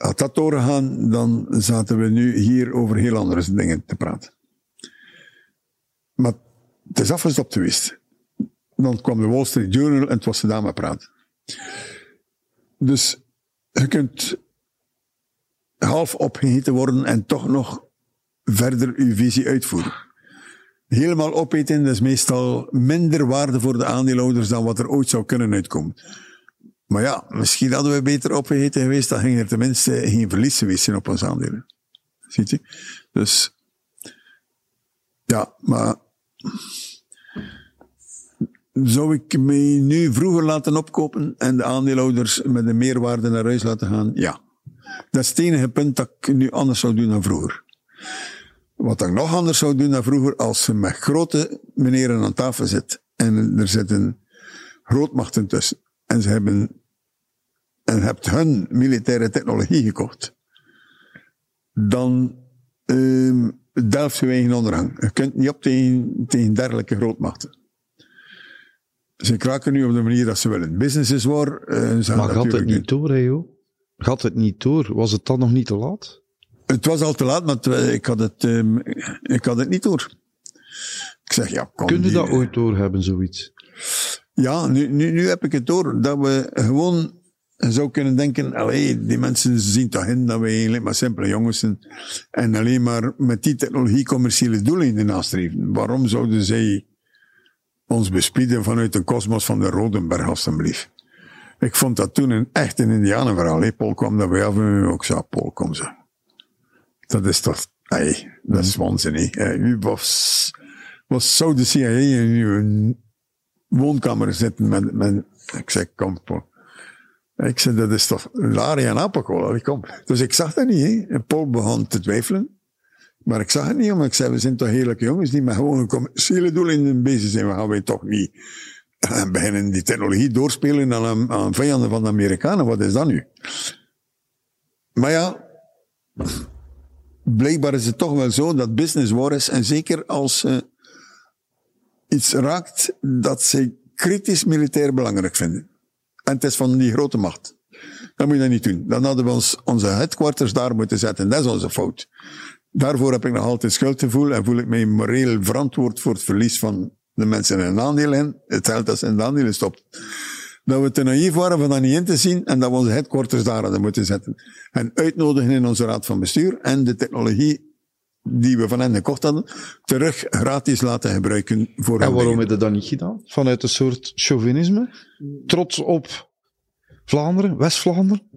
Speaker 2: Had dat doorgegaan, dan zaten we nu hier over heel andere dingen te praten. Maar het is afgestopt geweest. Dan kwam de Wall Street Journal en het was gedaan met praten. Dus je kunt half opgeheten worden en toch nog verder uw visie uitvoeren. Helemaal opeten is meestal minder waarde voor de aandeelhouders dan wat er ooit zou kunnen uitkomen. Maar ja, misschien hadden we beter opgegeten geweest, dan ging er tenminste geen verlies geweest zijn op ons aandelen. Ziet je? Dus, ja, maar zou ik me nu vroeger laten opkopen en de aandeelhouders met een meerwaarde naar huis laten gaan? Ja. Dat is het enige punt dat ik nu anders zou doen dan vroeger. Wat ik nog anders zou doen dan vroeger, als ze met grote meneren aan tafel zit en er zitten grootmachten tussen en ze hebben en hebt hun militaire technologie gekocht, dan uh, delft je eigen ondergang. Je kunt niet op tegen, tegen dergelijke grootmachten. Ze kraken nu op de manier dat ze willen. Business is waar. Uh,
Speaker 3: maar gaat het niet door, hè, joh? Gaat het niet door? Was het dan nog niet te laat?
Speaker 2: Het was al te laat, maar ik had het, um, ik had het niet door. Ik zeg, ja, kom.
Speaker 3: Kun je dat ooit door hebben, zoiets?
Speaker 2: Ja, nu, nu, nu heb ik het door. Dat we gewoon zou kunnen denken, allee, die mensen zien toch in dat we eigenlijk maar simpele jongens zijn. En alleen maar met die technologie commerciële doelen nastreven. Waarom zouden zij ons bespieden vanuit de kosmos van de Rodenberg, alstublieft? Ik vond dat toen een echt een indianenverhaal. Paul kwam daar bij af en ook zei, Paul, kom zo. Dat is toch, hey, dat is waanzinnig. U was, was zo de CIA in uw woonkamer zitten met, met ik zeg, kom, Paul. Ik zei, dat is toch Lari en Apocola, kom. Dus ik zag dat niet. En Paul begon te twijfelen. Maar ik zag het niet, omdat ik zei, we zijn toch heerlijke jongens die met gewoon een commerciële doelen bezig zijn. We gaan wij toch niet beginnen die technologie doorspelen aan, aan vijanden van de Amerikanen. Wat is dat nu? Maar ja, blijkbaar is het toch wel zo dat business war is. En zeker als ze iets raakt dat ze kritisch militair belangrijk vinden. En het is van die grote macht. Dan moet je dat niet doen. Dan hadden we ons, onze headquarters daar moeten zetten. Dat is onze fout. Daarvoor heb ik nog altijd schuldgevoel en voel ik mij moreel verantwoord voor het verlies van de mensen in een aandeel in. Het geld dat ze in de aandelen stopt. Dat we te naïef waren van dat niet in te zien en dat we onze headquarters daar hadden moeten zetten. En uitnodigen in onze raad van bestuur en de technologie die we van hen gekocht hadden, terug gratis laten gebruiken voor
Speaker 3: En waarom heb je dat niet gedaan? Vanuit een soort chauvinisme? Trots op Vlaanderen, West-Vlaanderen?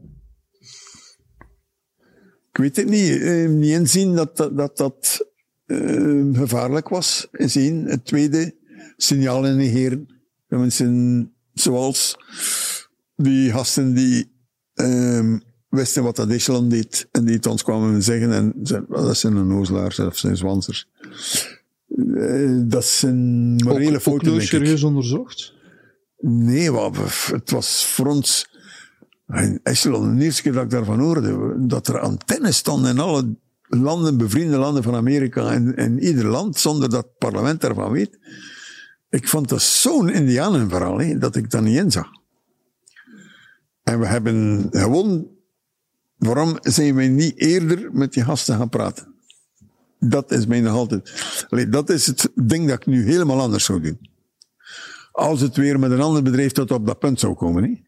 Speaker 2: Ik weet het niet. Uh, niet inzien dat dat, dat, dat uh, gevaarlijk was. Zien. Het tweede, signalen negeren. Mensen zoals die gasten die uh, wisten wat dat Echelon deed. En die het ons kwamen zeggen. En zeiden, dat zijn een nozelaars of zijn zwansers. Uh, dat zijn morele fouten,
Speaker 3: serieus onderzocht?
Speaker 2: Nee, wat, het was voor ons... En Echelon, de eerste keer dat ik daarvan hoorde, dat er antennes stonden in alle landen, bevriende landen van Amerika, en in ieder land, zonder dat het parlement daarvan weet. Ik vond dat zo'n indianenverhaal, hè, dat ik dat niet inzag. En we hebben gewoon Waarom zijn wij niet eerder met die gasten gaan praten? Dat is mij nog altijd. Dat is het ding dat ik nu helemaal anders zou doen. Als het weer met een ander bedrijf tot op dat punt zou komen, hè?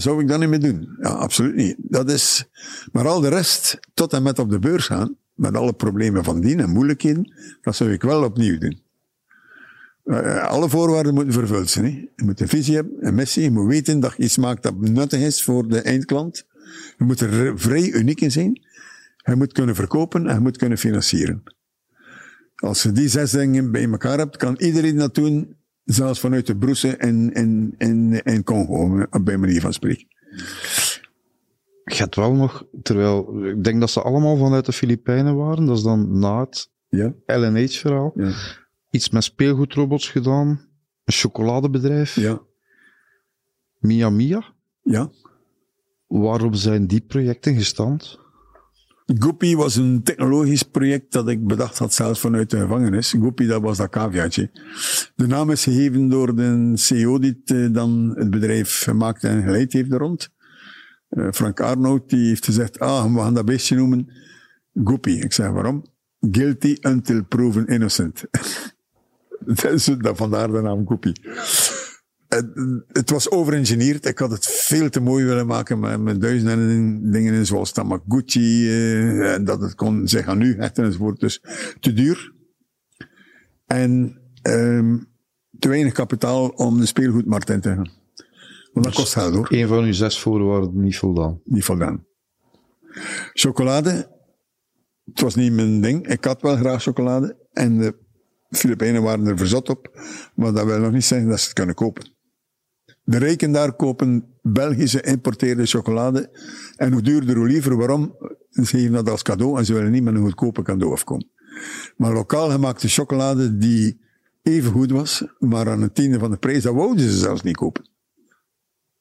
Speaker 2: Zou ik dat niet meer doen? Ja, absoluut niet. Dat is, maar al de rest, tot en met op de beurs gaan, met alle problemen van dien en moeilijkheden, dat zou ik wel opnieuw doen. Uh, alle voorwaarden moeten vervuld zijn. Hè? Je moet een visie hebben, een missie, je moet weten dat je iets maakt dat nuttig is voor de eindklant. Je moet er vrij uniek in zijn. Je moet kunnen verkopen en je moet kunnen financieren. Als je die zes dingen bij elkaar hebt, kan iedereen dat doen, zelfs vanuit de broesen in, in, in, in Congo, bij manier van spreken.
Speaker 3: Gaat wel nog, terwijl ik denk dat ze allemaal vanuit de Filipijnen waren, dat is dan na het ja. LNH-verhaal. Ja. Iets met speelgoedrobots gedaan, een chocoladebedrijf.
Speaker 2: Ja.
Speaker 3: Mia Mia.
Speaker 2: Ja.
Speaker 3: Waarom zijn die projecten gestand?
Speaker 2: Goopy was een technologisch project dat ik bedacht had zelfs vanuit de gevangenis. Goopy, dat was dat caviatje. De naam is gegeven door de CEO die het, eh, dan het bedrijf gemaakt en geleid heeft er rond. Uh, Frank Arnold, die heeft gezegd, ah, we gaan dat beestje noemen Goopy. Ik zeg, waarom? Guilty until proven innocent. dat is, vandaar de naam Goopy. Het, het was overengineerd. Ik had het veel te mooi willen maken met, met duizenden dingen zoals Tamaguchi. Uh, en dat het kon zich aan nu hechten enzovoort. Dus te duur. En um, te weinig kapitaal om de speelgoedmarkt in te gaan. Want dat dus kost geld hoor.
Speaker 3: Een van uw zes voorwaarden niet voldaan.
Speaker 2: Niet voldaan. Chocolade. Het was niet mijn ding. Ik had wel graag chocolade. En de Filipijnen waren er verzot op. Maar dat wil nog niet zeggen dat ze het kunnen kopen. De rijken daar kopen Belgische importeerde chocolade. En hoe duurder, hoe liever. Waarom? Ze geven dat als cadeau en ze willen niet met een goedkope cadeau afkomen. Maar lokaal gemaakte chocolade die even goed was, maar aan een tiende van de prijs, dat wouden ze zelfs niet kopen.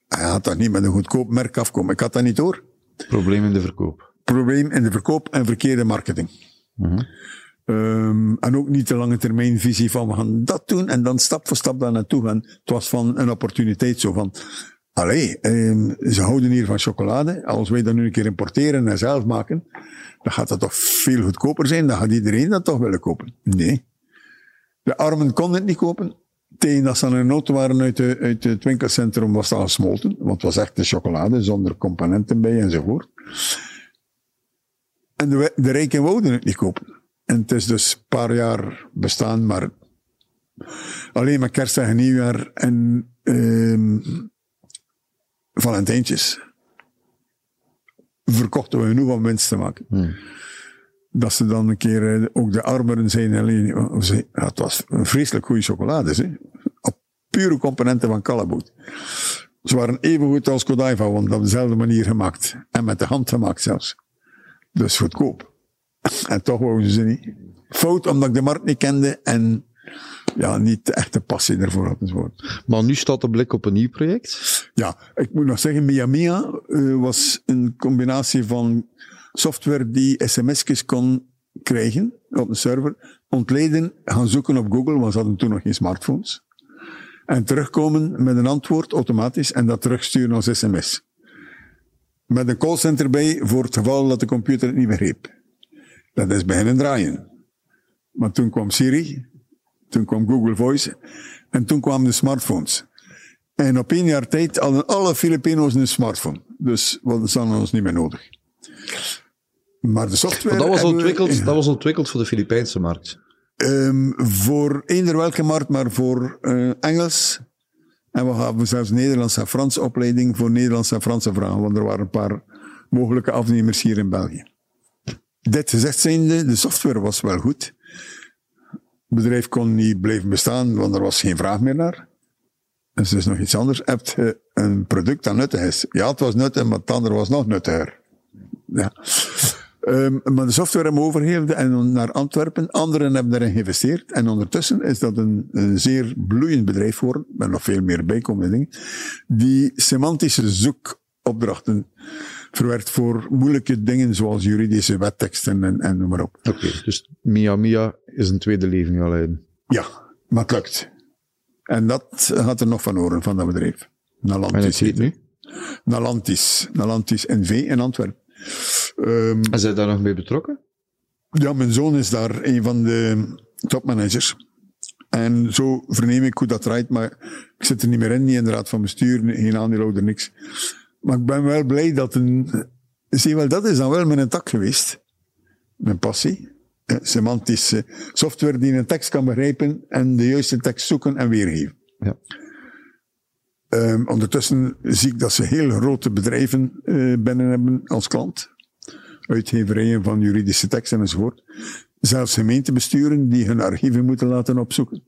Speaker 2: Hij had dat niet met een goedkoop merk afkomen. Ik had dat niet door.
Speaker 3: Probleem in de verkoop.
Speaker 2: Probleem in de verkoop en verkeerde marketing. Uh um, en ook niet de lange termijn visie van we gaan dat doen en dan stap voor stap daar naartoe gaan. Het was van een opportuniteit zo van, allee, um, ze houden hier van chocolade. Als wij dat nu een keer importeren en zelf maken, dan gaat dat toch veel goedkoper zijn. Dan gaat iedereen dat toch willen kopen. Nee. De armen konden het niet kopen. Tegen dat ze aan een auto waren uit, uit het winkelcentrum was dat gesmolten. Want het was echt de chocolade zonder componenten bij enzovoort. En de, de rijken wouden het niet kopen. En het is dus een paar jaar bestaan, maar alleen maar kerstdag en nieuwjaar en um, Valentijntjes verkochten we genoeg om winst te maken. Hmm. Dat ze dan een keer eh, ook de armeren zijn. Alleen, ja, het was een vreselijk goede chocolade. Hè? Op pure componenten van Calaboot. Ze waren even goed als Godiva, want op dezelfde manier gemaakt. En met de hand gemaakt zelfs. Dus goedkoop. En toch wouden ze niet. Fout omdat ik de markt niet kende en ja, niet de echte passie ervoor had enzovoort.
Speaker 3: Maar nu staat de blik op een nieuw project?
Speaker 2: Ja, ik moet nog zeggen, Mia Mia uh, was een combinatie van software die sms'jes kon krijgen op een server, ontleden, gaan zoeken op Google, want ze hadden toen nog geen smartphones. En terugkomen met een antwoord automatisch en dat terugsturen als sms. Met een callcenter bij voor het geval dat de computer het niet begreep. Dat is beginnen draaien. Maar toen kwam Siri, toen kwam Google Voice en toen kwamen de smartphones. En op één jaar tijd hadden alle Filipino's een smartphone. Dus wat is dan ons niet meer nodig. Maar de software.
Speaker 3: Maar dat, was ontwikkeld, dat was ontwikkeld voor de Filipijnse markt.
Speaker 2: Um, voor eender welke markt, maar voor uh, Engels. En we hebben zelfs Nederlandse en Franse opleiding voor Nederlandse en Franse vragen, want er waren een paar mogelijke afnemers hier in België. Dit gezegd zijnde, de software was wel goed. Het bedrijf kon niet blijven bestaan, want er was geen vraag meer naar. Dus is nog iets anders. Heb je een product dat nuttig is? Ja, het was nuttig, maar het andere was nog nuttiger. Ja. Um, maar de software hebben overgegeven en naar Antwerpen. Anderen hebben erin geïnvesteerd. En ondertussen is dat een, een zeer bloeiend bedrijf geworden. Met nog veel meer bijkomende dingen. Die semantische zoekopdrachten verwerkt voor moeilijke dingen zoals juridische wetteksten en, en noem maar op.
Speaker 3: Oké, dus Mia Mia is een tweede leven leiden.
Speaker 2: Ja, maar het lukt. En dat had er nog van horen van dat bedrijf.
Speaker 3: Nalantis. En het heet nu?
Speaker 2: Nalantis. Nalantis NV in Antwerpen.
Speaker 3: Um, en zijn daar nog mee betrokken?
Speaker 2: Ja, mijn zoon is daar een van de topmanagers. En zo verneem ik hoe dat draait, maar ik zit er niet meer in, niet in de raad van bestuur, geen aandeelhouder, niks. Maar ik ben wel blij dat een... Zie wel, dat is dan wel mijn tak geweest. Mijn passie. Eh, semantische software die een tekst kan begrijpen en de juiste tekst zoeken en weergeven. Ja. Um, ondertussen zie ik dat ze heel grote bedrijven uh, binnen hebben als klant. Uitgeverijen van juridische teksten enzovoort. Zelfs gemeentebesturen die hun archieven moeten laten opzoeken.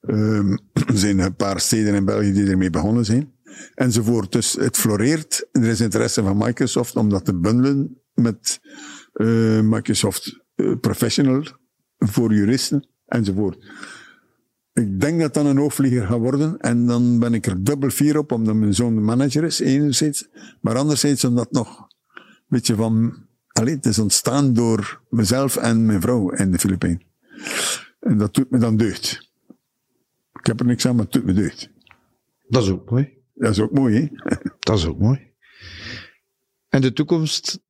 Speaker 2: Um, er zijn een paar steden in België die ermee begonnen zijn enzovoort. Dus het floreert. Er is interesse van Microsoft om dat te bundelen met uh, Microsoft uh, Professional voor juristen enzovoort. Ik denk dat dat een hoofdvlieger gaat worden en dan ben ik er dubbel fier op omdat mijn zoon de manager is, enerzijds, maar anderzijds omdat nog een beetje van, alleen het is ontstaan door mezelf en mijn vrouw in de Filipijnen. En dat doet me dan deugd. Ik heb er niks aan, maar het doet me deugd.
Speaker 3: Dat is ook mooi.
Speaker 2: Dat is ook mooi, hè?
Speaker 3: Dat is ook mooi. En de toekomst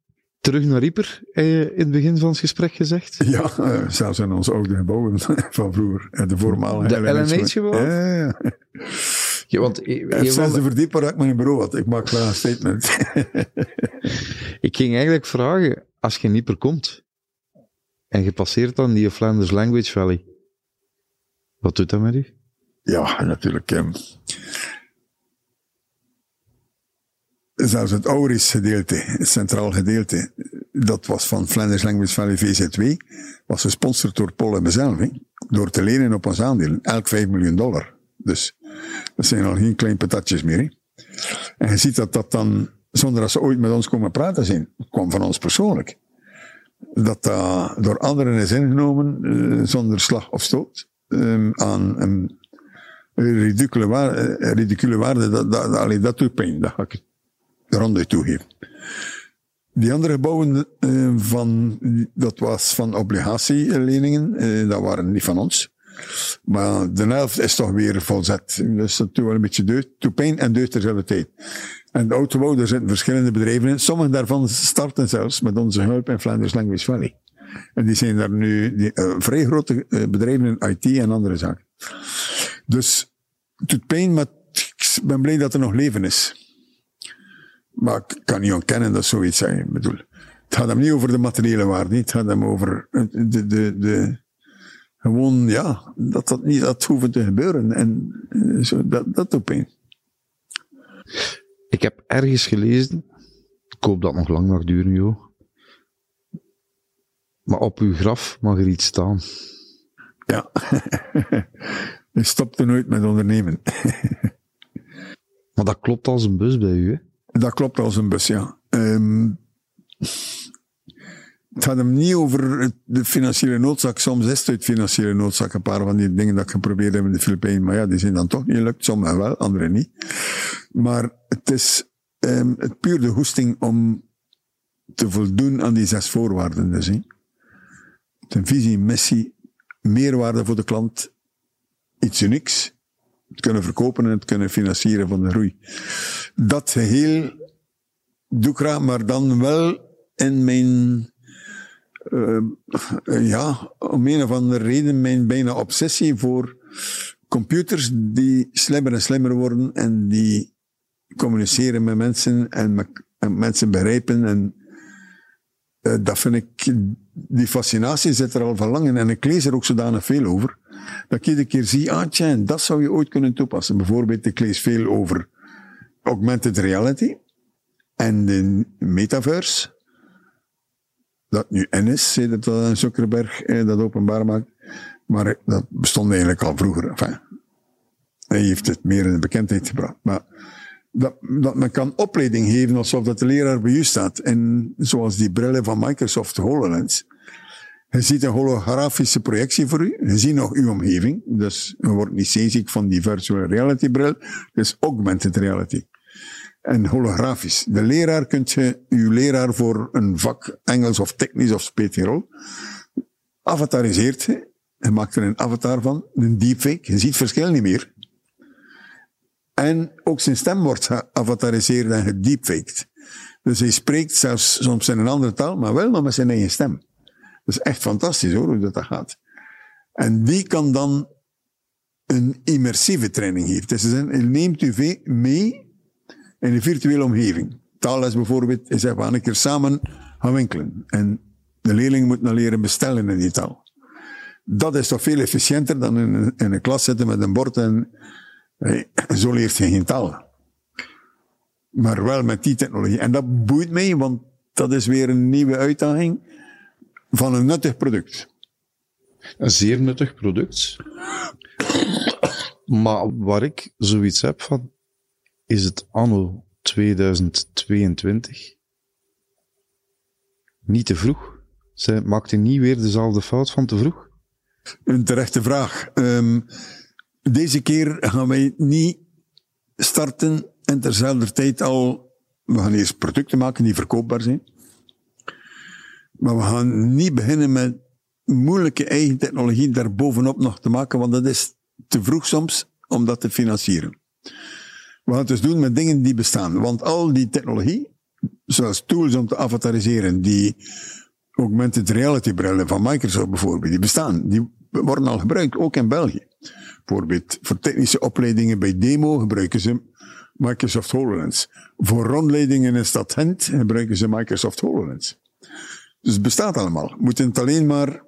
Speaker 3: terug naar Rieper, eh, in het begin van het gesprek gezegd?
Speaker 2: Ja, uh, zelfs in ons oude gebouwen van vroeger. De voormalige
Speaker 3: De LNH gebouw?
Speaker 2: Ja, ja,
Speaker 3: Ja, want
Speaker 2: je, zesde verdieper dat ik mijn bureau had. Ik maak graag een statement.
Speaker 3: ik ging eigenlijk vragen, als je niet per komt en je passeert dan die Flanders Language Valley, wat doet dat met u?
Speaker 2: Ja, natuurlijk. Um, zelfs het Auris gedeelte, het centraal gedeelte, dat was van Flanders Language Valley VZW, was gesponsord door Paul en mezelf, door te lenen op ons aandelen, elk 5 miljoen dollar. Dus dat zijn al geen klein patatjes meer. Hè? En je ziet dat dat dan, zonder dat ze ooit met ons komen praten zijn, kwam van ons persoonlijk. Dat dat door anderen is ingenomen, uh, zonder slag of stoot, um, aan een ridicule waarde, ridicule waarde dat, dat, dat, dat doet pijn, dat ga ik ronduit toegeven. Die andere gebouwen uh, van, dat was van obligatieleningen, uh, dat waren niet van ons. Maar de helft is toch weer volzet. Dus dat doet wel een beetje deugd. Doet pijn en deugd terzelfde tijd. En de autobouw, daar zitten verschillende bedrijven in. Sommige daarvan starten zelfs met onze hulp in Flanders Language Valley. En die zijn daar nu die, uh, vrij grote bedrijven in IT en andere zaken. Dus het doet pijn, maar ik ben blij dat er nog leven is. Maar ik kan niet ontkennen dat zoiets zijn. Ik bedoel, het gaat hem niet over de materiële waarde, het gaat hem over de, de, de, gewoon, ja, dat dat niet had hoeven te gebeuren. En eh, zo, dat, dat doet pijn.
Speaker 3: Ik heb ergens gelezen, ik hoop dat het nog lang mag duren, joh. Maar op uw graf mag er iets staan.
Speaker 2: Ja. Ik stopte nooit met ondernemen.
Speaker 3: maar dat klopt als een bus bij u, hè?
Speaker 2: Dat klopt als een bus, ja. Um, het gaat hem niet over de financiële noodzaak. Soms is het financiële noodzaak een paar van die dingen dat ik geprobeerd heb in de Filipijnen. Maar ja, die zijn dan toch niet gelukt. Sommigen wel, andere niet. Maar het is um, het puur de hoesting om te voldoen aan die zes voorwaarden. Dus, hè. Een visie, missie, meerwaarde voor de klant, iets unieks, het kunnen verkopen en het kunnen financieren van de groei. Dat ik graag, maar dan wel in mijn, uh, ja, om een of andere reden, mijn bijna obsessie voor computers die slimmer en slimmer worden en die communiceren met mensen en, en mensen begrijpen en uh, dat vind ik, die fascinatie zit er al van lang in en ik lees er ook zodanig veel over dat ik iedere keer zie, ah tja, dat zou je ooit kunnen toepassen. Bijvoorbeeld, ik lees veel over augmented reality en de metaverse. Dat nu N is, dat Zuckerberg eh, dat openbaar maakt. Maar dat bestond eigenlijk al vroeger. Enfin, hij heeft het meer in de bekendheid gebracht. Maar dat, dat men kan opleiding geven alsof dat de leraar bij u staat. En zoals die brillen van Microsoft HoloLens. Je ziet een holografische projectie voor u. Je ziet nog uw omgeving. Dus je wordt niet zeeziek van die virtual reality bril. Is augmented reality. En holografisch. De leraar kunt je, uw leraar voor een vak, Engels of technisch of speelt avatariseert. Je maakt er een avatar van, een deepfake. Je ziet het verschil niet meer. En ook zijn stem wordt geavatariseerd en gedeepfaked. Dus hij spreekt zelfs soms in een andere taal, maar wel nog met zijn eigen stem. Dat is echt fantastisch hoor, hoe dat, gaat. En die kan dan een immersieve training geven. Dus hij neemt u mee in een virtuele omgeving. Taalles bijvoorbeeld, hij zegt, we gaan een keer samen gaan winkelen. En de leerling moet dan leren bestellen in die taal. Dat is toch veel efficiënter dan in een, in een klas zitten met een bord en zo leert je geen taal. Maar wel met die technologie. En dat boeit mij, want dat is weer een nieuwe uitdaging van een nuttig product.
Speaker 3: Een zeer nuttig product. Maar waar ik zoiets heb van, is het anno 2022 niet te vroeg? Zij maakte niet weer dezelfde fout van te vroeg?
Speaker 2: Een terechte vraag. Um, deze keer gaan wij niet starten en terzelfde tijd al, we gaan eerst producten maken die verkoopbaar zijn. Maar we gaan niet beginnen met moeilijke eigen technologie daar bovenop nog te maken, want dat is te vroeg soms om dat te financieren. We gaan het dus doen met dingen die bestaan. Want al die technologie, zoals tools om te avatariseren, die augmented reality brillen van Microsoft bijvoorbeeld, die bestaan. Die worden al gebruikt, ook in België. Bijvoorbeeld voor technische opleidingen bij Demo gebruiken ze Microsoft HoloLens. Voor rondleidingen in stad Gent gebruiken ze Microsoft HoloLens. Dus het bestaat allemaal. We moeten het alleen maar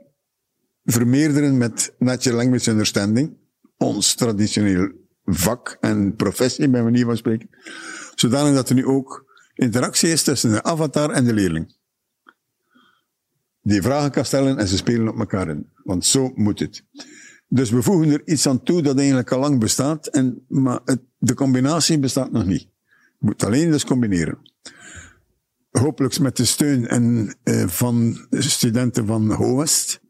Speaker 2: vermeerderen met Natural Language Understanding. Ons traditioneel vak en professie, bij manier van spreken. Zodanig dat er nu ook interactie is tussen de avatar en de leerling. Die vragen kan stellen en ze spelen op elkaar in. Want zo moet het. Dus we voegen er iets aan toe dat eigenlijk al lang bestaat, en, maar het, de combinatie bestaat nog niet. Je moet alleen dus combineren. Hopelijk met de steun en, uh, van studenten van HOWEST.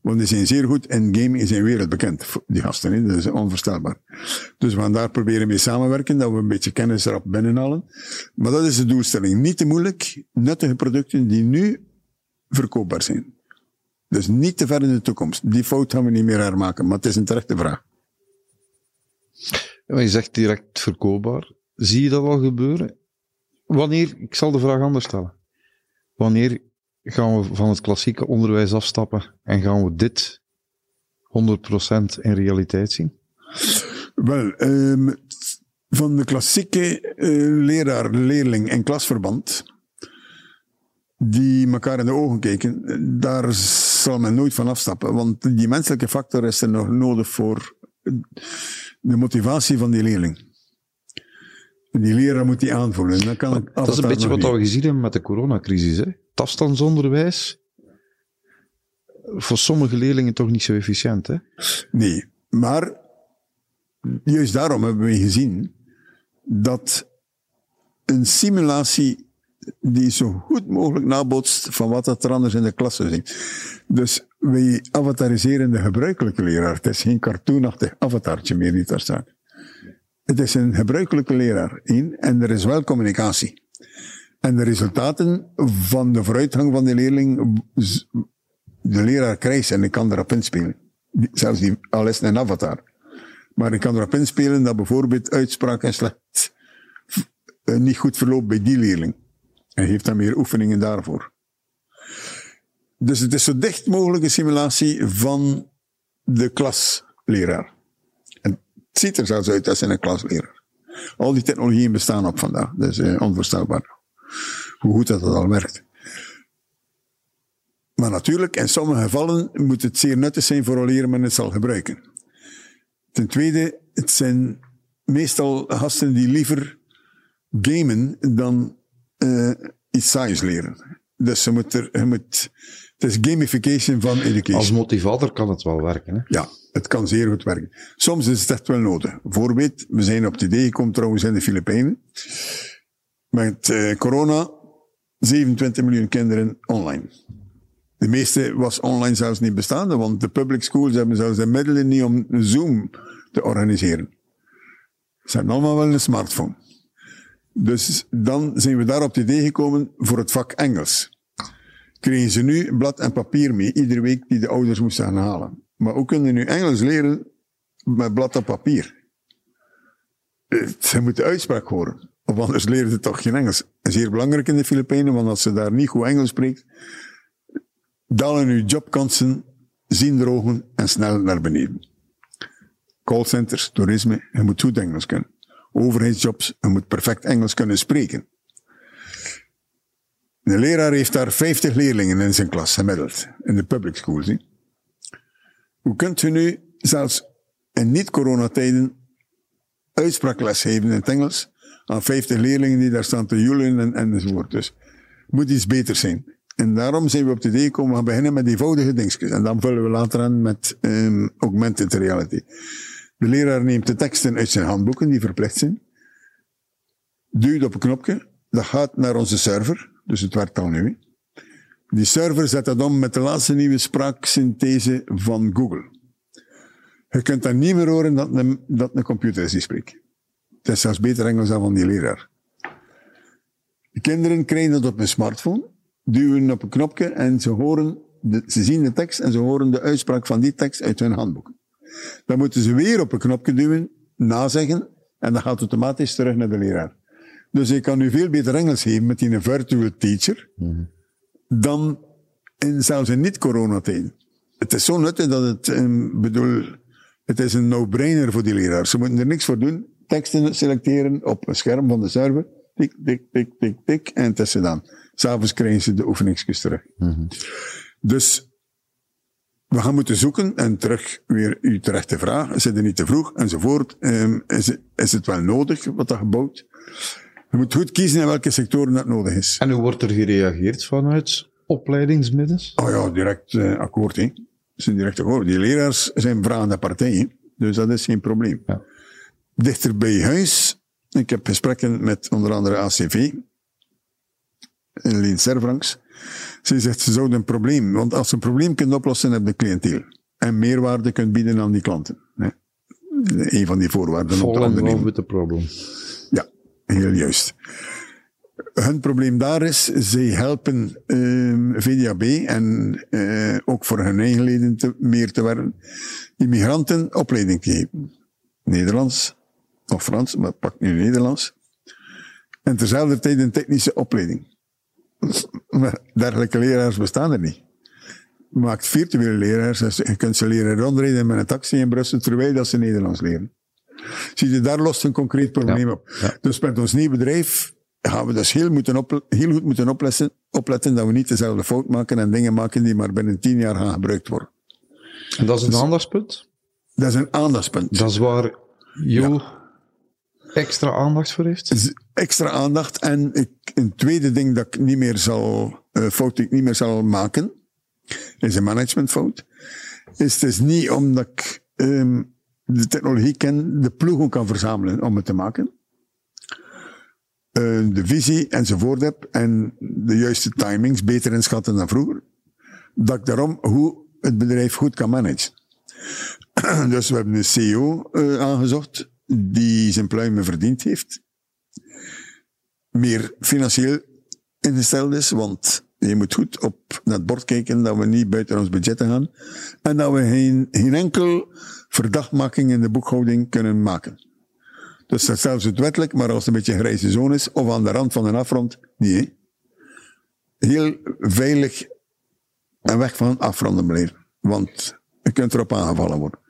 Speaker 2: Want die zijn zeer goed en gaming is in wereldbekend, die gasten. Hè? Dat is onvoorstelbaar. Dus we gaan daar proberen mee samenwerken, dat we een beetje kennis erop binnenhalen. Maar dat is de doelstelling. Niet te moeilijk, nuttige producten die nu verkoopbaar zijn. Dus niet te ver in de toekomst. Die fout gaan we niet meer hermaken, maar het is een terechte vraag.
Speaker 3: Ja, je zegt direct verkoopbaar. Zie je dat al gebeuren? Wanneer, ik zal de vraag anders stellen. Wanneer gaan we van het klassieke onderwijs afstappen en gaan we dit 100% in realiteit zien?
Speaker 2: Wel, um, van de klassieke uh, leraar, leerling en klasverband, die elkaar in de ogen kijken, daar zal men nooit van afstappen. Want die menselijke factor is er nog nodig voor de motivatie van die leerling. Die leraar moet die aanvoelen. Dan kan
Speaker 3: dat, dat is een beetje wat we gezien hebben met de coronacrisis. Hè? Het afstandsonderwijs, voor sommige leerlingen toch niet zo efficiënt. Hè?
Speaker 2: Nee, maar juist daarom hebben we gezien dat een simulatie die zo goed mogelijk nabootst van wat er anders in de klas zou zijn. Dus wij avatariseren de gebruikelijke leraar. Het is geen cartoonachtig avatartje meer die daar staat. Het is een gebruikelijke leraar. in en er is wel communicatie. En de resultaten van de vooruitgang van de leerling, de leraar krijgt en ik kan erop inspelen. Zelfs die, al is het een avatar. Maar ik kan erop inspelen dat bijvoorbeeld uitspraak en slecht eh, niet goed verloopt bij die leerling. En heeft dan meer oefeningen daarvoor. Dus het is zo dicht mogelijk een simulatie van de klasleraar. En het ziet er zelfs uit als een klasleraar. Al die technologieën bestaan op vandaag. Dat is uh, onvoorstelbaar. Hoe goed dat, dat al werkt. Maar natuurlijk, in sommige gevallen moet het zeer nuttig zijn voor wanneer men het zal gebruiken. Ten tweede, het zijn meestal gasten die liever gamen dan uh, iets saais leren. Dus je moet er, je moet, het is gamification van education.
Speaker 3: Als motivator kan het wel werken. Hè?
Speaker 2: Ja, het kan zeer goed werken. Soms is het echt wel nodig. Voorbeeld, we zijn op het idee gekomen trouwens in de Filipijnen. Met uh, corona, 27 miljoen kinderen online. De meeste was online zelfs niet bestaande, want de public schools hebben zelfs de middelen niet om Zoom te organiseren. Ze hebben allemaal wel een smartphone. Dus dan zijn we daar op het idee gekomen voor het vak Engels. Kregen ze nu blad en papier mee, iedere week die de ouders moesten gaan halen. Maar hoe kunnen nu Engels leren met blad en papier? Ze moeten uitspraak horen. Of anders leren ze toch geen Engels. Zeer belangrijk in de Filipijnen, want als ze daar niet goed Engels spreekt, dalen uw jobkansen zien drogen en snel naar beneden. Callcenters, toerisme, je moet goed Engels kunnen overheidsjobs, je moet perfect Engels kunnen spreken. De leraar heeft daar 50 leerlingen in zijn klas gemiddeld, in de public schools. Hoe kunt u nu, zelfs in niet-coronatijden, uitspraakles geven in het Engels aan 50 leerlingen die daar staan te joelen en, enzovoort. Dus moet iets beter zijn. En daarom zijn we op het idee gekomen, we gaan beginnen met eenvoudige dingetjes. En dan vullen we later aan met um, augmented reality. De leraar neemt de teksten uit zijn handboeken, die verplicht zijn, duwt op een knopje, dat gaat naar onze server, dus het werkt al nu. Die server zet dat om met de laatste nieuwe spraaksynthese van Google. Je kunt dan niet meer horen dat een, dat een computer is die spreekt. Het is zelfs beter Engels dan van die leraar. De kinderen krijgen dat op een smartphone, duwen op een knopje en ze horen, de, ze zien de tekst en ze horen de uitspraak van die tekst uit hun handboek. Dan moeten ze weer op een knopje duwen, nazeggen, en dan gaat het automatisch terug naar de leraar. Dus ik kan nu veel beter Engels geven met die virtual teacher, mm dan in, zelfs in niet-coronatijden. Het is zo nuttig dat het, um, bedoel, Het is een no-brainer voor die leraars. Ze moeten er niks voor doen. Teksten selecteren op een scherm van de server. Tik, tik, tik, tik, tik. En het is gedaan. S'avonds krijgen ze de oefeningsjes terug. Dus we gaan moeten zoeken en terug weer uw terechte vraag. Is het niet te vroeg enzovoort? Um, is, het, is het wel nodig wat dat gebouwd? Je moet goed kiezen in welke sectoren dat nodig is.
Speaker 1: En hoe wordt er gereageerd vanuit opleidingsmiddens?
Speaker 2: Oh ja, direct uh, akkoord. Hè. Zijn direct akkoord. Die leraars zijn vragende partijen, dus dat is geen probleem.
Speaker 1: Ja.
Speaker 2: Dichter bij huis, ik heb gesprekken met onder andere ACV, Leen Servranks. Ze zegt, ze zouden een probleem, want als ze een probleem kunnen oplossen, heb je cliënteel. En meerwaarde kunt bieden aan die klanten. Hè. Een van die voorwaarden.
Speaker 1: Fall in love with the problem.
Speaker 2: Ja, heel juist. Hun probleem daar is, zij helpen uh, VDAB en uh, ook voor hun eigen leden te, meer te werken, immigranten opleiding te geven. Nederlands of Frans, maar pak nu Nederlands. En terzelfde tijd een technische opleiding. Maar dergelijke leraars bestaan er niet. Je maakt virtuele leraars. Dus je kunt ze leren rondrijden met een taxi in Brussel terwijl dat ze Nederlands leren. Zie je, daar lost een concreet probleem
Speaker 1: Ja,
Speaker 2: op.
Speaker 1: ja.
Speaker 2: Dus met ons nieuw bedrijf gaan we dus heel, moeten op, heel goed moeten opletten, opletten dat we niet dezelfde fout maken en dingen maken die maar binnen tien jaar gaan gebruikt worden.
Speaker 1: En dat is een aandachtspunt?
Speaker 2: Dat is een aandachtspunt.
Speaker 1: Dat is waar Jo extra aandacht voor heeft?
Speaker 2: extra aandacht. En ik, een tweede ding dat ik niet meer zal, uh, fout die ik niet meer zal maken, is een managementfout. Is het is niet omdat ik um, de technologie ken, de ploeg ook kan verzamelen om het te maken. Uh, de visie enzovoort heb en de juiste timings beter inschatten dan vroeger. Dat ik daarom hoe het bedrijf goed kan managen. dus we hebben een CEO uh, aangezocht die zijn pluimen verdiend heeft. Meer financieel ingesteld is, want je moet goed op naar bord kijken dat we niet buiten ons budget gaan. En dat we geen, geen enkel verdachtmaking in de boekhouding kunnen maken. Dus dat zelfs het wettelijk, maar als het een beetje een grijze zone is, of aan de rand van een afrond. Hè? Heel veilig en weg van afronden blijven. Want je kunt erop aangevallen worden.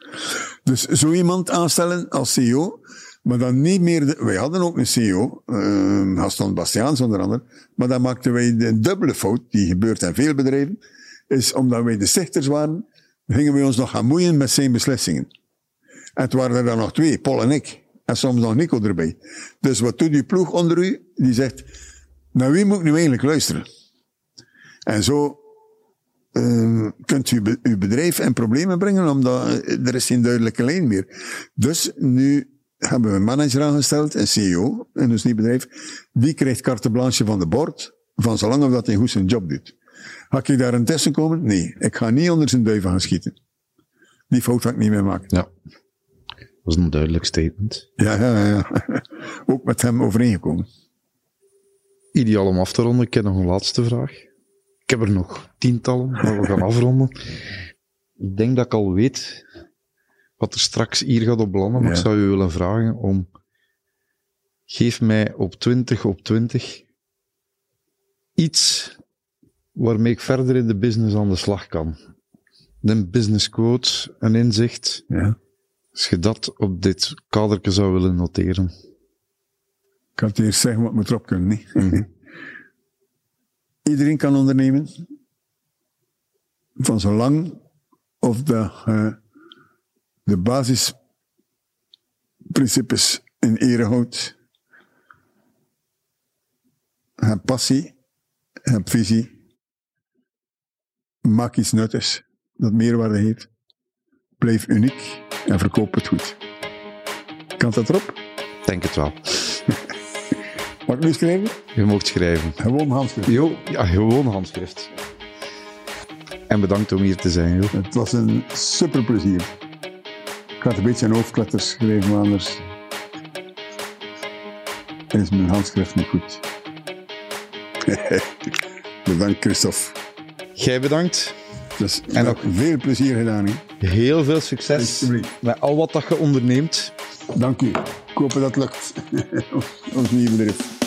Speaker 2: Dus zo iemand aanstellen als CEO, maar dan niet meer. Wij hadden ook een CEO, uh, Gaston Bastiaans onder andere, maar dan maakten wij de dubbele fout, die gebeurt in veel bedrijven, is omdat wij de stichters waren, gingen wij ons nog gaan moeien met zijn beslissingen. En het waren er dan nog twee, Paul en ik. En soms nog Nico erbij. Dus wat doet die ploeg onder u? Die zegt, naar wie moet ik nu eigenlijk luisteren? En zo uh, kunt u be uw bedrijf in problemen brengen, omdat er is geen duidelijke lijn meer. Dus nu hebben we een manager aangesteld, een CEO in ons nieuw bedrijf. Die krijgt carte blanche van de bord, van zolang of dat hij goed zijn job doet. Ga ik daar een tussen komen? Nee, ik ga niet onder zijn duiven gaan schieten. Die fout ga ik niet meer maken.
Speaker 1: Ja. Dat is een duidelijk statement.
Speaker 2: Ja, ja, ja. Ook met hem overeengekomen.
Speaker 1: Ideaal om af te ronden. Ik heb nog een laatste vraag. Ik heb er nog tientallen, maar we gaan afronden. Ik denk dat ik al weet wat er straks hier gaat op belanden, maar
Speaker 2: Ja.
Speaker 1: ik zou u willen vragen om... Geef mij op 20 op 20 iets waarmee ik verder in de business aan de slag kan. Een business quote, een inzicht.
Speaker 2: Ja.
Speaker 1: Als je dat op dit kadertje zou willen noteren.
Speaker 2: Ik kan het eerst zeggen wat moet erop kunnen. Niet? Iedereen kan ondernemen. Van zolang of de, uh, de basisprincipes in ere houdt. Heb passie, heb visie. Maak iets nuttigs dat meerwaarde heeft. Blijf uniek en verkoop het goed. Kan dat erop?
Speaker 1: Denk het wel.
Speaker 2: Mag ik nu schrijven?
Speaker 1: Je mocht schrijven.
Speaker 2: Gewoon handschrift.
Speaker 1: Jo, ja, gewoon handschrift. En bedankt om hier te zijn, Jo.
Speaker 2: Het was een super plezier. Ik had een beetje aan hoofdletters geschreven, maar anders is mijn handschrift niet goed. Bedankt, Christophe.
Speaker 1: Jij bedankt.
Speaker 2: Dus
Speaker 1: En ook-
Speaker 2: veel plezier gedaan. Hè?
Speaker 1: Heel veel succes met al wat dat je onderneemt.
Speaker 2: Dank u. Ik hoop dat het lukt. Ons nieuwe bedrijf.